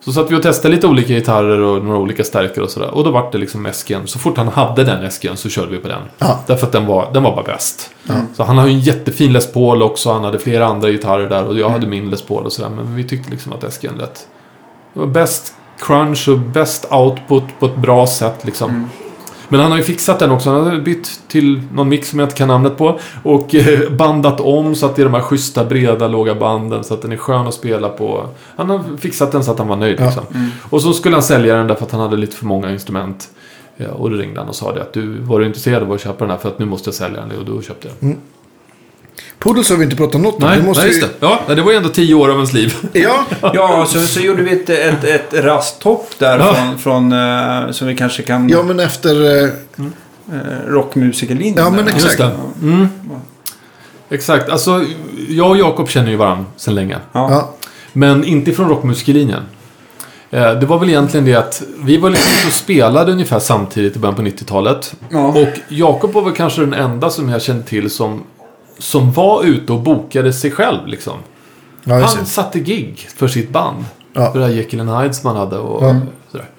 Så satt vi och testade lite olika gitarrer och några olika stärkare och sådär. Och då var det liksom esken. Så fort han hade den esken så körde vi på den. Ja. Därför att den var, den var bara bäst. Så han har ju en jättefin Les Paul också. Han hade flera andra gitarrer där. Och jag hade min Les Paul och sådär. Men vi tyckte liksom att esken lät... Det var bäst crunch och bäst output på ett bra sätt liksom. Men han har ju fixat den också. Han har bytt till någon mix som jag inte kan namnet på. Och eh, bandat om så att det är de här schyssta, breda, låga banden. Så att den är skön att spela på. Han har fixat den så att han var nöjd Ja. liksom. Och så skulle han sälja den därför att han hade lite för många instrument. Ja, och då ringde han och sa det att du var du intresserad av att köpa den här för att nu måste jag sälja den. Och då köpte jag den. Poodles har vi inte pratat något om. Nej, Det måste nej, just det. Ja, det var ju ändå tio år av ens liv. [LAUGHS] Ja, Ja, så, så gjorde vi ett, ett, ett rasthopp där Ja. från, från eh, som vi kanske kan... ja, men efter... eh, eh, rockmusikerlinjen. Ja, men där. exakt. Just det. Mm. Exakt. Alltså, jag och Jakob känner ju varandra sedan länge. Ja. Men inte från rockmusiklinjen. Eh, Det var väl egentligen det att vi var liksom ute och spelade ungefär samtidigt i början på 90-talet. Ja. Och Jakob var väl kanske den enda som jag kände till som, som var ute och bokade sig själv liksom. ja Han satte gig för sitt band. Ja. För det här Jekyll and Hyde som han hade och Ja. sådär.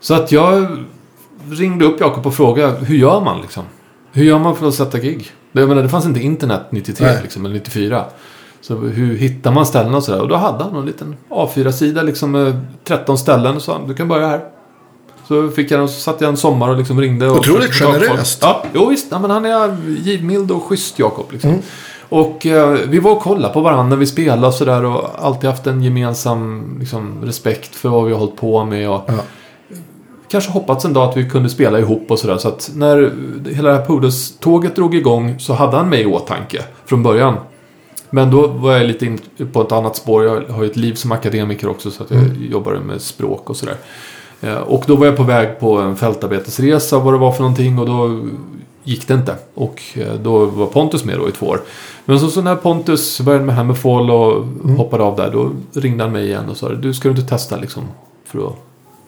Så att jag ringde upp Jakob och frågade hur gör man liksom? Hur gör man för att sätta gig? Det, jag menar, det fanns inte internet 93 Nej. liksom, eller 94. Så hur hittar man ställen och sådär? Och då hade han en liten A4-sida liksom med 13 ställen och sa du kan börja här. Så fick jag, så satt jag en sommar och liksom ringde. Och Otroligt generöst. Ja, jo visst. Ja, men han är givmild och schysst Jakob. Liksom. Mm. Och eh, vi var och kollade på varandra när vi spelade och sådär. Och alltid haft en gemensam liksom, respekt för vad vi har hållit på med. Och Ja. Kanske hoppats en dag att vi kunde spela ihop och sådär. Så att när hela det här Pudes-tåget drog igång så hade han mig i åtanke från början. Men då var jag lite in på ett annat spår. Jag har ju ett liv som akademiker också så att jag jobbar med språk och sådär. Eh, Och då var jag på väg på en fältarbetesresa vad det var för någonting och då gick det inte. Och eh, då var Pontus med då i två år. Men så, så när Pontus började med Hammerfall och hoppade av där. Då ringde han mig igen och sa du ska du inte testa liksom för att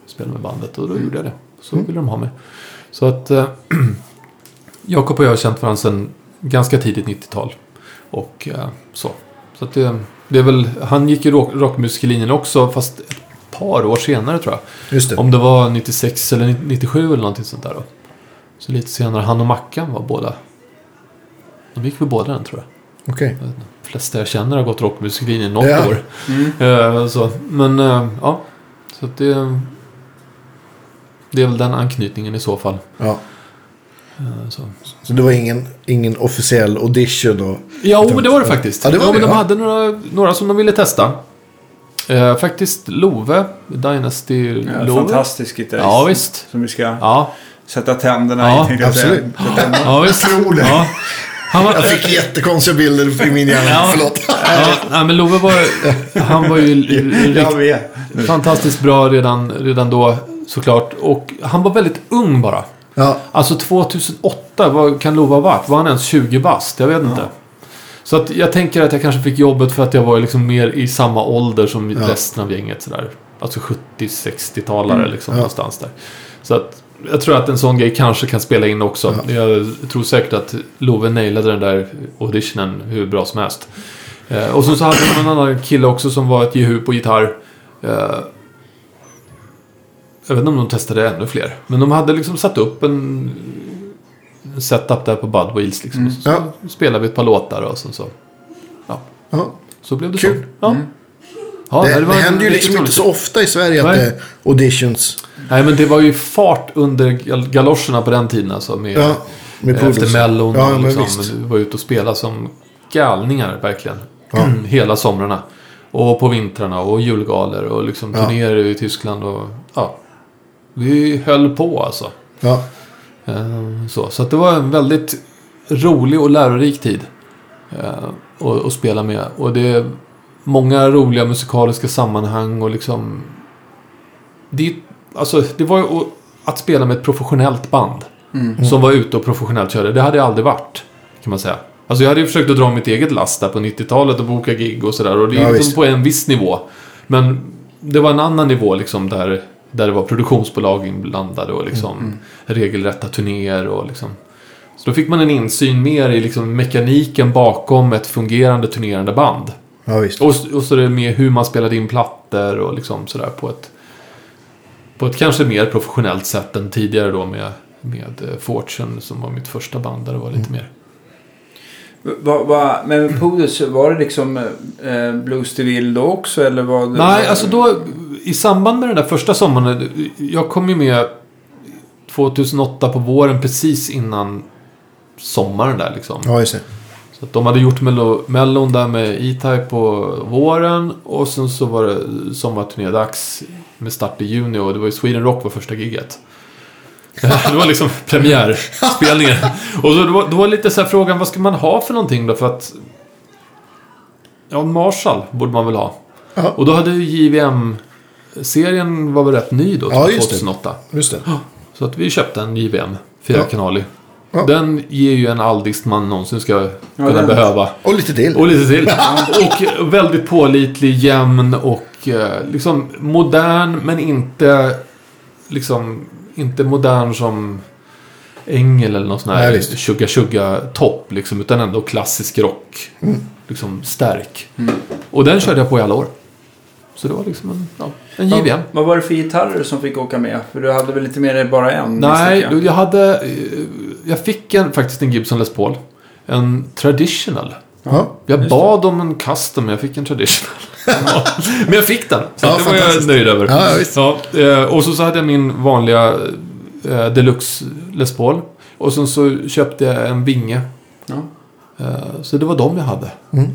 spela med bandet. Och då gjorde jag det. Så ville de ha mig. Så att eh, [CLEARS THROAT] Jakob och jag har känt varandra sedan ganska tidigt 90-tal. Och eh, så. Så att det, det är väl, han gick ju rock, rockmusiklinjen också fast par år senare tror jag. Just det. Om det var 96 eller 97 eller någonting sånt där då. Så lite senare, han och Mackan var båda. De gick väl båda den tror jag. Okej. Inte. De flesta jag känner har gått rockmusiklinjen något Ja. år. Mm. Eh, så. Men eh, ja, så att det... Det är väl den anknytningen i så fall. Ja. Eh, Så. Så det var ingen, ingen officiell audition och... Ja, men det var det faktiskt. Ja, det var ja, det, men de ja. hade några, några som de ville testa. Eh, faktiskt Love, Dynasty Ja, Love. fantastisk gitarrist. Ja, visst. Som vi ska Ja, sätta tänderna Ja, i. absolut. Tänderna. ja visst. Det. Ja. Han var, Jag fick jättekonstiga bilder i min hjärna. Ja. Förlåt. ja, nej, men Love var, han var ju [LAUGHS] rikt, fantastiskt bra redan, redan då såklart. Och han var väldigt ung bara. Ja, Alltså 2008, vad kan Love ha varit? Var han ens 20 bast? Jag vet inte. Så att jag tänker att jag kanske fick jobbet för att jag var liksom mer i samma ålder som Ja. resten av gänget. Sådär. Alltså 70-60-talare Mm. liksom Ja. någonstans där. Så att jag tror att en sån grej kanske kan spela in också. Jag tror säkert att Love nailade den där auditionen hur bra som helst. Eh, och så, så hade de en annan kille också som var ett jehu på gitarr. Eh, jag vet inte om de testade ännu fler. Men de hade liksom satt upp en setup där på Bud Wheels. Liksom. Mm. Så, Ja. spelade vi ett par låtar och sen så, ja. så blev det Kul. så. Ja. Mm. Ja, Det, det, var händer ju liksom inte så ofta i Sverige att Nej. det är auditions. Nej, men det var ju fart under gal- galoscherna på den tiden alltså. Med, Ja, med efter Poodles. Mellon. Ja, och liksom, vi var ute och spelade som galningar verkligen. Ja. [CLEARS THROAT] Hela somrarna. Och på vintrarna och julgaler och liksom turnéer i Tyskland och ja. Vi höll på alltså. Ja, Eh, Så, så att det var en väldigt rolig och lärorik tid eh, att, att spela med. Och det är många roliga musikaliska sammanhang och liksom... Det, alltså, det var ju att- spela med ett professionellt band Mm. som var ute och professionellt körde. Det hade jag aldrig varit, kan man säga. Alltså jag hade ju försökt att dra mitt eget last där på 90-talet och boka gig och sådär. Och det är Ja, liksom på en viss nivå. Men det var en annan nivå liksom där, där det var produktionsbolag inblandade och liksom Mm, regelrätta turnéer och liksom. Så då fick man en insyn mer i liksom mekaniken bakom ett fungerande turnerande band. ja visst. Och, och så är det med hur man spelade in plattor och liksom sådär på ett... På ett kanske mer professionellt sätt än tidigare då med, med eh, Fortune som var mitt första band där det var lite mer. Va, va, men med Poodles, var det liksom eh, Blues to Will då också? Eller var det, Nej, alltså då i samband med den där första sommaren. Jag kom ju med 2008 på våren precis innan sommaren där liksom. Ja, just det. Så att de hade gjort mello, mellon där med E-Type på våren och sen så var det sommarturnédags med start i juni och det var ju Sweden Rock var första giget. [LAUGHS] Det var liksom premiärspelningen. [LAUGHS] Och så då, var- då var lite så här frågan, vad ska man ha för någonting då? För att... Ja, en Marshall borde man väl ha. Ja. Och då hade ju JVM-serien var väl rätt ny då, Ja, just det. 2008. Just det. Så att vi köpte en JVM, fyra Ja. Den ger ju en alldist man någonsin ska kunna behöva. Och lite till. Och lite till. [LAUGHS] och väldigt pålitlig, jämn och eh, liksom modern men inte liksom inte modern som Engel eller någon sån här tjugga tjugga topp liksom utan ändå klassisk rock. Mm. Liksom stark. Och den körde jag på i alla år. Så det var liksom en, ja, en JVM. Vad, vad var det för gitarrer som fick åka med? För du hade väl lite mer än bara en? Nej, du, jag hade... eh, Jag fick en, faktiskt en Gibson Les Paul. En traditional. Ja. Jag Just bad om en custom, men jag fick en traditional. [LAUGHS] men jag fick den, så Ja, det var jag nöjd över. Ja. Ja, eh, och så, så hade jag min vanliga eh, Deluxe Les Paul. Och sen så köpte jag en vinge. Ja. Eh, så det var de jag hade. Mm.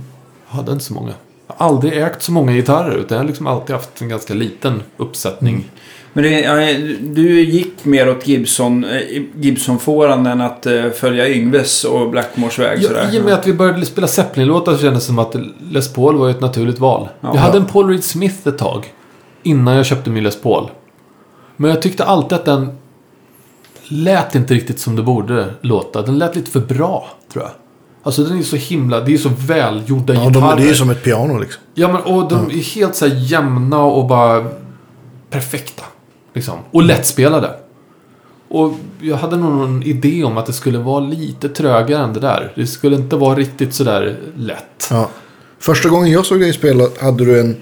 Jag hade inte så många. Aldrig ägt så många gitarrer, utan jag har liksom alltid haft en ganska liten uppsättning. Men det, du gick mer åt Gibson, eh, Gibson-fåran än att eh, följa Yngves och Blackmores väg Ja, sådär. I och med att vi började spela Zeppelin-låtar så kändes det som att Les Paul var ett naturligt val. Ja. jag hade en Paul Reed Smith ett tag. Innan jag köpte min Les Paul. Men jag tyckte alltid att den lät inte riktigt som det borde låta. Den lät lite för bra, tror jag. Alltså den är så himla, det är så välgjorda Ja, gitarrer. de, det är som ett piano liksom. Ja, men och de är helt så här jämna och bara perfekta. Liksom. Och lättspelade. Och jag hade nog någon idé om att det skulle vara lite trögare än det där. Det skulle inte vara riktigt sådär lätt. Ja. Första gången jag såg dig spela hade du en...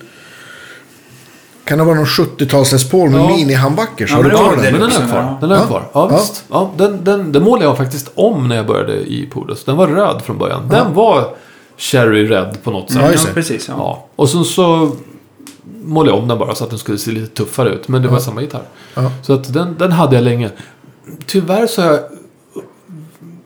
Kan det vara någon 70-tals Les Paul med Ja. mini-handbackers? Ja, har du kvar den? Men den är Deluxen, kvar. Den är Ja. kvar. Ja, Ja. visst. Ja, den, den, den målade jag faktiskt om när jag började i Polus. Den var röd från början. Den var cherry red på något sätt. Ja, Ja, precis. Ja. Ja. Och sen så målade jag om den bara så att den skulle se lite tuffare ut. Men det var samma gitarr. Ja. Så att den, den hade jag länge. Tyvärr så har jag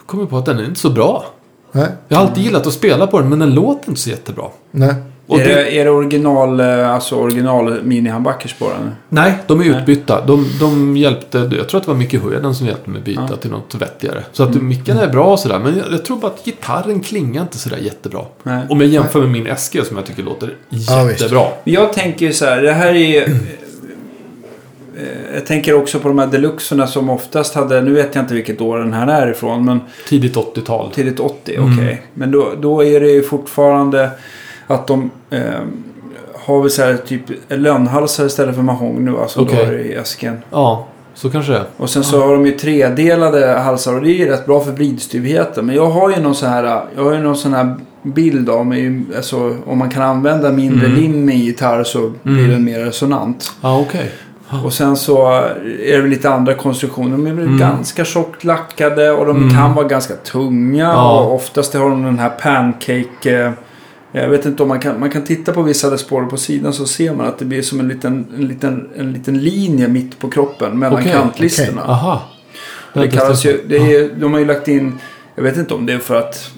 kommit på att den är inte så bra. Nej. Jag har alltid gillat att spela på den men den låter inte så jättebra. Nej. Och är, det, det, är det original, eh, alltså original mini-handbackers på den? nej, de är Nej. utbytta. De, de hjälpte, jag tror att det var Micke Höjden som hjälpte mig byta Ja. till något vettigare. Så att micken är bra och sådär. Men jag, jag tror bara att gitarren klingar inte sådär jättebra. Nej. Om jag jämför med min SG som jag tycker låter Ja, jättebra. Jag tänker ju så här, det här är... eh, Jag tänker också på de här deluxerna som oftast hade, nu vet jag inte vilket år den här är ifrån, men Tidigt 80-tal. tidigt 80, okej. Mm. Men då, då är det ju fortfarande att de eh, har väl så här typ lönnhalsar istället för mahogny som Okej. du har i äsken. Ja, så kanske det är. Och sen så har de ju tredelade halsar och det är ju rätt bra för vridstyvheten. Men jag har ju någon sån här, jag har ju någon sån här bild av mig, alltså om man kan använda mindre Mm. lim i gitarr så blir den mer resonant. Ja, okej. Och sen så är det lite andra konstruktioner. De är Mm. ganska tjockt lackade och de Mm. kan vara ganska tunga. Ja. Och oftast har de den här pancake... Jag vet inte om man kan, man kan titta på vissa Les på sidan så ser man att det blir som en liten, en liten, en liten linje mitt på kroppen mellan Okej, kantlisterna. Aha. Det jag kallas ju, det är, de har ju lagt in, jag vet inte om det är för att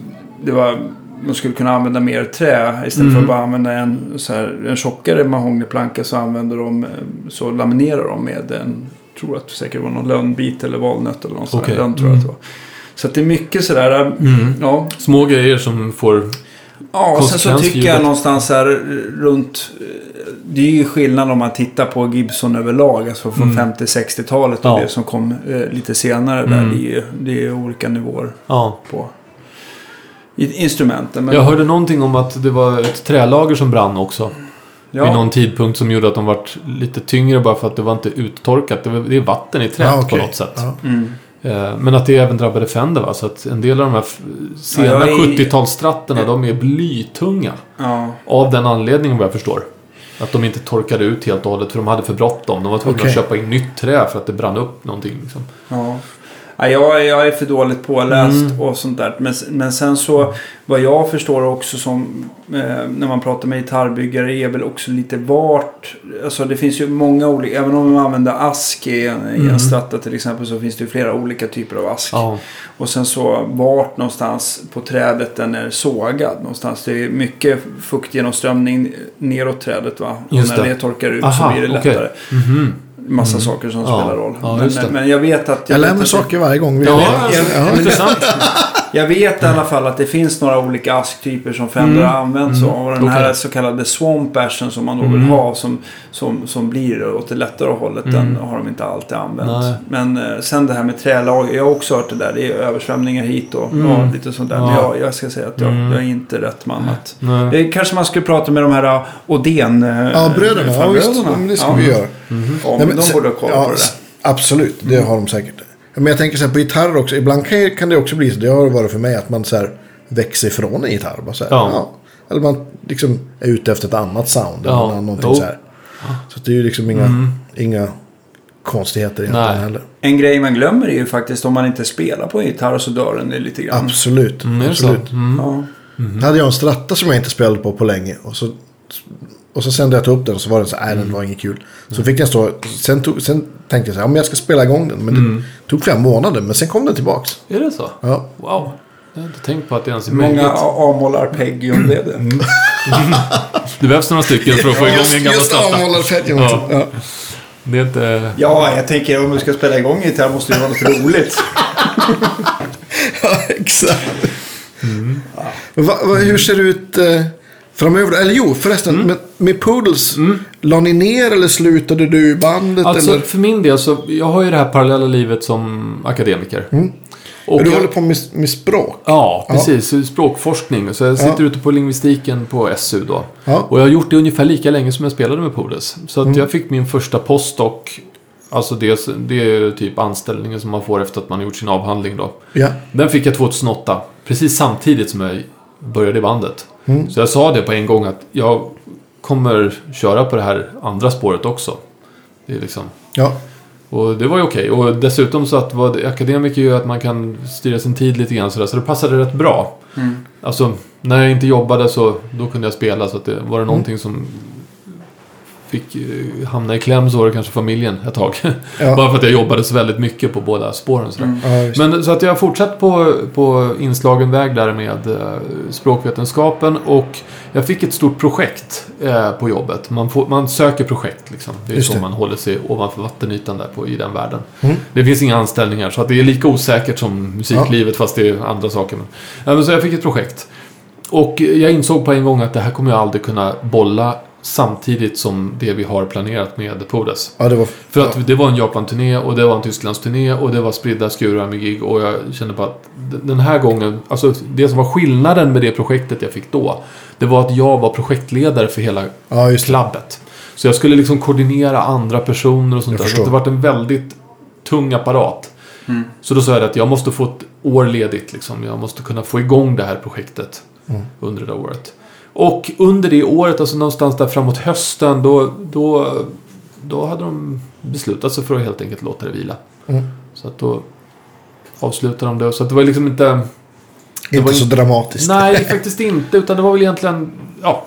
det var, man skulle kunna använda mer trä istället Mm. för att bara använda en, så här, en tjockare mahognyplanka så använder de, eh, så laminerar de med en, tror att det säkert var någon lönnbit eller valnöt eller någon sån Okej. här lönn tror jag att det var. Så att det är mycket sådär, eh, Mm. ja. Små grejer som får... Ja, och sen så tycker jag någonstans här runt... eh, Det är ju skillnad om man tittar på Gibson överlag. Alltså från Mm. 50-60-talet och Ja. det som kom eh, lite senare. Där. Mm. Det, är, ju- det är olika nivåer Ja. på instrumenten. Men, Jag hörde någonting om att det var ett trälager som brann också. Vid ja, någon tidpunkt som gjorde att de vart lite tyngre bara för att det var inte uttorkat. Det, var, det är vatten i träet Ja, på okej. något sätt. Ja. mm. Eh, Men att det även drabbade Fender va? Så att en del av de här sena Ja, jag är- 70-talsstratterna de är blytunga. ja. Av den anledningen vad jag förstår. Att de inte torkade ut helt och hållet för de hade för bråttom. De var tvungna Okej. att köpa in nytt trä för att det brann upp någonting. Liksom. Ja. Ja, jag, jag är för dåligt påläst Mm. och sånt där. Men, men sen så vad jag förstår också som eh, när man pratar med gitarrbyggare är väl också lite vart. Alltså det finns ju många olika. Även om man använder ask i en, i Mm. en stratta till exempel så finns det ju flera olika typer av ask. Ja. Och sen så vart någonstans på trädet den är sågad någonstans. Det är mycket fuktgenomströmning neråt trädet va. Och Just när det. det torkar ut Aha, så blir det lättare. Mhm. Massa saker som Ja. spelar roll. Ja, men, men jag vet att... Jag lär vet mig saker varje gång vi Ja, pratar. ja. intressant. Jag vet i alla fall att det finns några olika asktyper som Fender har använt sig av. Och den här okej. så kallade swamp ashen som man då Mm. vill ha som, som, som blir åt det lättare hållet. Den Mm. har de inte alltid använt. Nej. Men eh, sen det här med trälager. Jag har också hört det där. Det är översvämningar hit och Mm. ja, lite sånt där. Men Ja. jag, jag ska säga att jag, Mm. jag är inte rätt man att... Nej. Det kanske man skulle prata med de här uh, Odén... eh, Ja, bröderna. Ja, visst. Men det ska Ja. vi göra. Ja, Nej, men men de borde ha koll ja, på det där. Absolut, det har de säkert. Men jag tänker så här på gitarrer också. Ibland kan, det också bli så. Det har varit för mig att man så här växer ifrån en gitarr. Bara så här, Ja. ja. Eller man liksom är ute efter ett annat sound. Ja, Eller någonting jo. så här. Så det är ju liksom inga, Mm. inga konstigheter egentligen Nej. heller. En grej man glömmer är ju faktiskt om man inte spelar på en gitarr så dör den lite grann. Absolut. Mm, absolut. Mm. Ja. Då hade jag en stratta som jag inte spelade på på länge. Och så, och så sen när jag upp den så var den så här, nej den var inget kul. Så fick den stå, sen, tog, sen tänkte jag så här, ja, men jag ska spela igång den. Men det tog flera månader, men sen kom den tillbaks. Är det så? Ja. Wow. Jag har inte tänkt på att det ens är många möjligt. A-moll-arpeggion blev [CLEARS THROAT] det? Det behövs några stycken för att få igång en gammal stratta. avmålarfettjum. Ja. Ja. Det är inte... Ja, jag tänker om vi ska spela igång gitarr måste det vara något roligt. [LAUGHS] ja, exakt. Men va, va, hur ser det ut? Eh, Framöver, eller jo förresten, Mm. med, med Poodles, la ni ner eller slutade du bandet? Alltså eller? för min del så, jag har ju det här parallella livet som akademiker. Och du håller på med, med språk? Ja, precis. Språkforskning. Så jag sitter ute på lingvistiken på SU då. Ja. Och jag har gjort det ungefär lika länge som jag spelade med Podes. Så att jag fick min första postdoc. Alltså det, det är typ anställningen som man får efter att man har gjort sin avhandling då. Ja. Den fick jag 2008. Precis samtidigt som jag började i bandet. Så jag sa det på en gång att jag kommer köra på det här andra spåret också. Det är liksom... Ja. Och det var ju okej. Och dessutom så att vara akademiker gör att man kan styra sin tid lite grann sådär. Så det passade rätt bra. Alltså, när jag inte jobbade så då kunde jag spela. Så att det var det någonting som fick eh, hamna i kläm så var det kanske familjen ett tag. Ja. [LAUGHS] Bara för att jag jobbade så väldigt mycket på båda spåren. Ja, just. Men så att jag har fortsatt på, på inslagen väg där med eh, språkvetenskapen och jag fick ett stort projekt eh, på jobbet. Man, får, man söker projekt liksom. Det är Just så det. man håller sig ovanför vattenytan där på, i den världen. Mm. Det finns inga anställningar så att det är lika osäkert som musiklivet fast det är andra saker. Men, ja, men så jag fick ett projekt. Och jag insåg på en gång att det här kommer jag aldrig kunna bolla samtidigt som det vi har planerat med Podes. ja, det var... För att det var en Japan-turné och det var en Tysklands-turné och det var spridda skurar med gig och jag kände på att den här gången, alltså det som var skillnaden med det projektet jag fick då, det var att jag var projektledare för hela Ja, klabbet. Så jag skulle liksom koordinera andra personer och sånt Jag där. Så det var en väldigt tung apparat. Så då sa jag att jag måste få ett år ledigt liksom. Jag måste kunna få igång det här projektet Mm. under det där året. Och under det året, alltså någonstans där framåt hösten, då, då, då hade de beslutat sig för att helt enkelt låta det vila. Mm. Så att då avslutade de det. Så att det var liksom inte... det Inte var så inte- dramatiskt. Nej, [LAUGHS] faktiskt inte. Utan det var väl egentligen... Ja.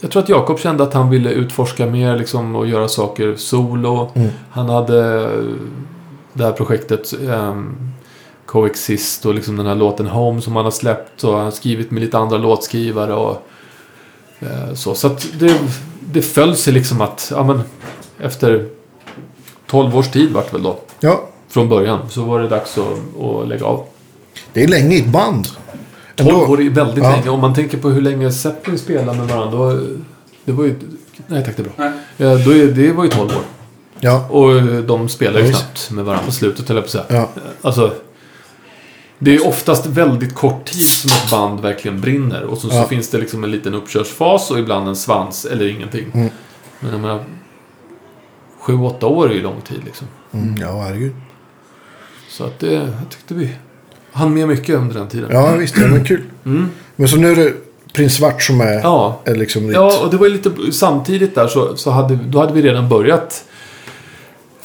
Jag tror att Jakob kände att han ville utforska mer liksom, och göra saker solo. Mm. Han hade det här projektet um, Coexist och liksom den här låten Home som han har släppt. Och han har skrivit med lite andra låtskrivare och eh, så. Så att det, det föll sig liksom att, ja men efter 12 års tid vart det väl då. Ja, Från början så var det dags att, att lägga av. det är länge i ett band. 12 Ändå. år är väldigt Ja. länge. Om man tänker på hur länge Zeppelin spelade med varandra. Då, det var ju... Nej tack, det är bra. Nej. Ja, då är, det var ju 12 år. Ja, Och de spelar ju Ja, knappt med varandra på slutet, höll jag på att säga. ja. Alltså, det är oftast väldigt kort tid som ett band verkligen brinner. Och så, Ja. så finns det liksom en liten uppkörsfas och ibland en svans eller ingenting. Mm. Men jag menar, sju, åtta år är ju lång tid liksom. Mm, ja, herregud. Så att det, jag tyckte vi hann med mycket under den tiden. Ja, visst. Ja, men kul. Mm. Men så nu är det Prins Svart som är, Ja, är liksom ditt... Ja, och det var ju lite samtidigt där så, så hade, då hade vi redan börjat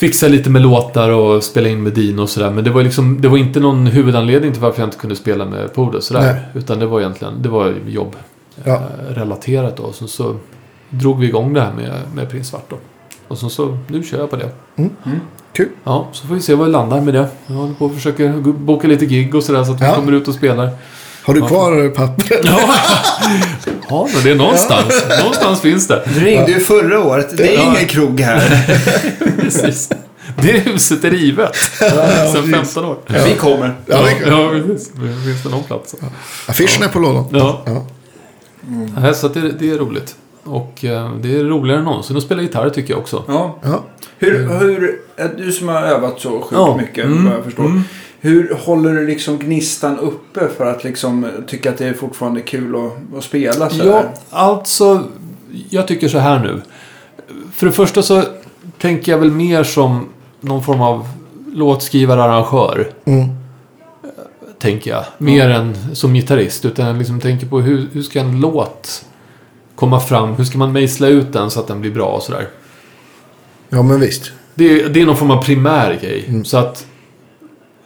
fixa lite med låtar och spela in med Dino och sådär. Men det var, liksom, det var inte någon huvudanledning till varför jag inte kunde spela med Pode sådär. Nej. Utan det var egentligen det var jobb Ja. eh, relaterat då. Så, så drog vi igång det här med, med Prins Svart då. Och så, så nu kör jag på det. Kul. Ja, så får vi se vad vi landar med det. Jag håller på och försöker boka lite gig och sådär så att vi Ja. kommer ut och spelar. Har du kvar pappret? Ja, [LAUGHS] ja men det är någonstans. Någonstans finns det. Du ringde ju förra året. Det är Ja. ingen krog här. [LAUGHS] Precis. Det huset är rivet. Sedan 15 år. Vi kommer. Ja, det är kul. ja, precis. Finns det någon plats? Affischen är på lådan. Ja. Ja. Nej, Så det, det är roligt. Och eh, det är roligare än någonsin att spela gitarr tycker jag också. Ja. Ja. Hur, hur, eh, du som har övat så sjukt Ja. mycket, Mm. vad jag förstår. Mm. Hur håller du liksom gnistan uppe för att liksom tycka att det är fortfarande kul att, att spela så Ja, här? alltså. Jag tycker så här nu. För det första så tänker jag väl mer som någon form av låtskrivare-arrangör. Mm. Tänker jag. Mer än som gitarrist. Utan jag liksom tänker på hur, hur ska en låt komma fram? Hur ska man mejsla ut den så att den blir bra och sådär. ja, men visst. Det, är- det är någon form av primär grej. Mm. Så att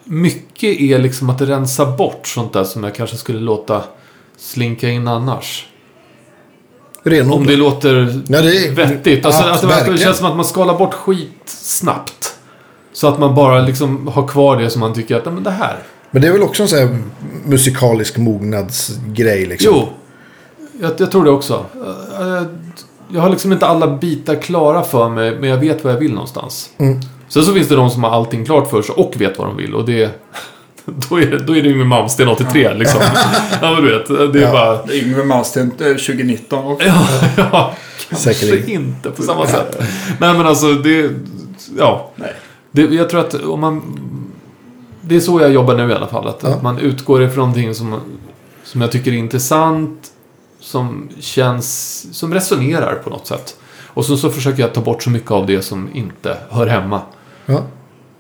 mycket är liksom att rensa bort sånt där som jag kanske skulle låta slinka in annars. Om Renodlat. det låter Ja, det är... vettigt. Alltså, Ja, att det, det känns som att man skalar bort skit snabbt. Så att man bara liksom har kvar det som man tycker att "Ja, men det här. Men det är väl också en sån här musikalisk mognadsgrej liksom. Jo, jag, jag tror det också. Eh, Jag har liksom inte alla bitar klara för mig, men jag vet vad jag vill någonstans. Mm. Sen så finns det de som har allting klart för sig och vet vad de vill. Och det, [LAUGHS] då är, det- då är det Yngwie Malmsteen 83 liksom. [LAUGHS] ja, men du vet. Det är Ja. bara... Yngwie Malmsteen eh, 2019 också. Ja, ja [LAUGHS] kanske Säkerligen. inte på samma sätt. Nej, men alltså det... Ja. Nej. Det, jag tror att om man... Det är så jag jobbar nu i alla fall. Att, Ja. att man utgår ifrån någonting som, som jag tycker är intressant. Som känns... Som resonerar på något sätt. Och så, så försöker jag ta bort så mycket av det som inte hör hemma. Ja.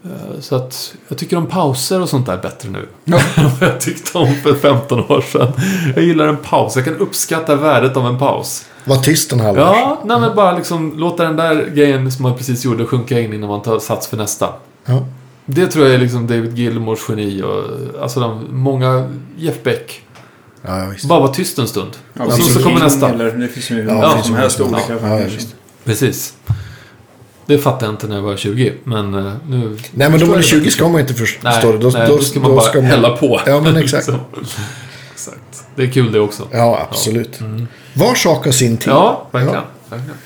Eh, Så att jag tycker om pauser och sånt där bättre nu. [LAUGHS] än vad jag tyckte om för 15 år sedan. Jag gillar en paus. Jag kan uppskatta värdet av en paus. Var tyst en halv Ja, nej men bara liksom låta den där grejen som man precis gjorde sjunka in innan man tar sats för nästa. Ja. Det tror jag är liksom David Gilmours geni och alltså de, många, Jeff Beck. Ja, ja, visst. Bara vara tyst en stund. Ja, och så, King så kommer nästa. Eller, det finns ju Ja, finns som helst olika. Ja, ja. Precis. Det fattade jag inte när jag var 20, men eh, nu... Nej, men då man är 20 ska man inte förstå Nej, det. Då, nej, då, då ska man bara hälla på. Ja, men [LAUGHS] exakt. Exakt. Det är kul det också. Ja, absolut. Var sak har sin tid. Ja, verkligen. verkligen.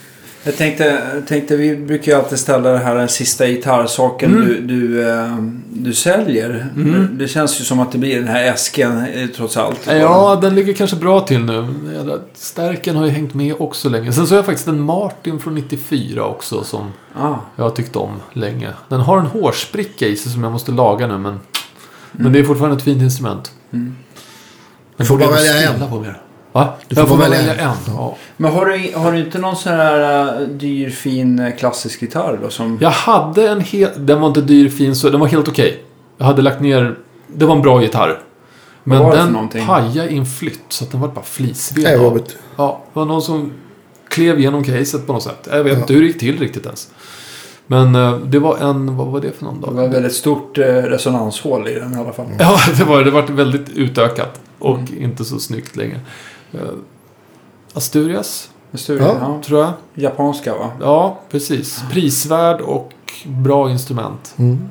Jag tänkte, tänkte, vi brukar ju alltid ställa det här den sista gitarrsaken Mm. du, du, eh, du säljer. Det känns ju som att det blir den här äsken eh, trots allt. Ja, den ligger kanske bra till nu. Stärken har ju hängt med också länge. Sen så har jag faktiskt en Martin från 94 också som Ah, jag har tyckt om länge. Den har en hårspricka i sig som jag måste laga nu men... Men det är fortfarande ett fint instrument. Mm. Den får bara jag välja en. På mer. Va? Du får jag får välja välja en. en. Ja. Men har du, har du inte någon sån här uh, dyr fin eh, klassisk gitarr då? Som... Jag hade en helt... Den var inte dyr, fin, så den var helt okej. Jag hade lagt ner... Det var en bra gitarr. Men var det den någonting? pajade i en flytt så att den var bara flisved. Det jobbigt. Ja, det var någon som klev igenom caset på något sätt. Jag vet inte hur det gick till riktigt ens. Men eh, det var en... Vad var det för någon Det då? var ett väldigt stort resonanshål i den i alla fall. Ja, [LAUGHS] det var det. var väldigt utökat. Och Mm. inte så snyggt längre. Eh, Asturias, Studio, Ja. ja. tror jag. Japanska va? Ja, precis. Prisvärd och bra instrument. Mm.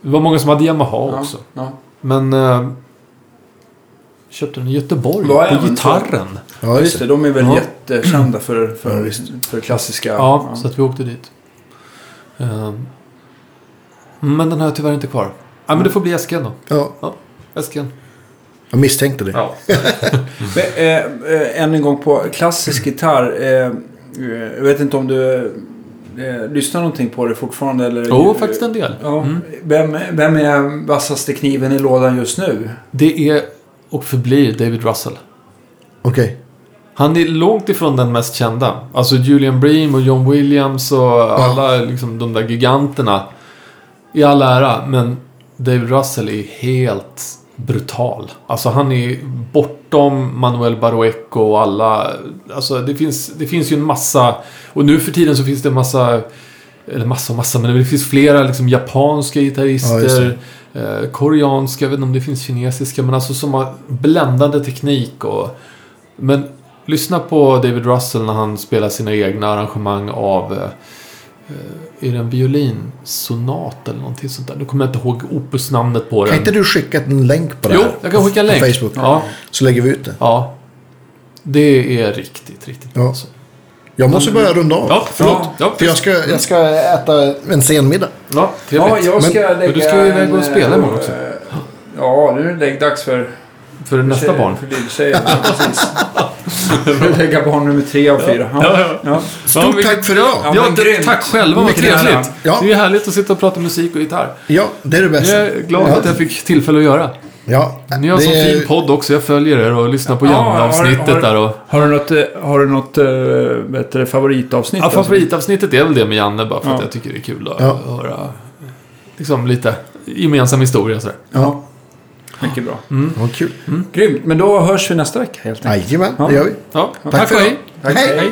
Det var många som hade Yamaha också. Ja. Men... Eh, köpte den i Göteborg. På även gitarren. Ja, Ja, just det. De är väl Ja. jättekända för, Ja, för, för klassiska... Ja, så att vi åkte dit. Eh, men den har jag tyvärr inte kvar. Ja, men det får bli äsken då. Ja, Äsken. Jag misstänkte det. Ja. [LAUGHS] Men, eh, eh, än en gång på klassisk gitarr. Eh, jag vet inte om du eh, lyssnar någonting på det fortfarande? Eller, Jo, faktiskt en del. Ja. Mm. Vem, vem är vassaste kniven i lådan just nu? Det är och förblir David Russell. Okej. Han är långt ifrån den mest kända. Alltså Julian Bream och John Williams och alla liksom, de där giganterna. I all ära, men David Russell är helt brutal. Alltså han är bortom Manuel Baroeco och alla. Alltså det finns, det finns ju en massa. Och nu för tiden så finns det en massa. Eller massa och massa, men det finns flera liksom japanska Ja, gitarrister. eh, koreanska, jag vet inte om det finns kinesiska. Men alltså som har bländande teknik och... Men lyssna på David Russell när han spelar sina egna arrangemang av... Eh, är det en violinsonat eller någonting sånt där? Nu kommer jag inte ihåg opusnamnet på den. Kan inte du skicka en länk på det Jo, här? jag kan skicka en länk. På Facebook. Ja, Så lägger vi ut det. ja. Det är riktigt, riktigt bra. Ja. Alltså. Jag måste börja runda av. Ja, förlåt. Ja, För jag ska, jag ska äta en sen middag. ja trevligt. Ja, jag ska Men- lägga du ska ju iväg och spela eh, imorgon också. Ja, nu är det läggdags för... För nästa tjej- barn. För lilltjejen, precis. [LAUGHS] Lägga barn nummer tre av fyra. Ja. Ja, ja. Ja. Stort vilket- tack för idag. Ja, Ja, grymt. tack själva, vad trevligt. Ja. Det är härligt att sitta och prata musik och gitarr. Ja, det är det bästa. Jag är glad ja. att jag fick tillfälle att göra. Ja, Ni har en sån är- fin podd också. Jag följer er och lyssnar på Ja, Janne-avsnittet där. Och... Har du något, eh, har du något äh, bättre favoritavsnitt? Ja, favoritavsnittet är väl det med Janne bara för att Ja. jag tycker det är kul att Ja. höra liksom lite gemensam historia sådär. Ja. Mycket bra. Vad kul. Grymt. Men då hörs vi nästa vecka helt enkelt. Jajamän, Ja. det gör vi. Ja, Tack tack för hej. Hej. hej.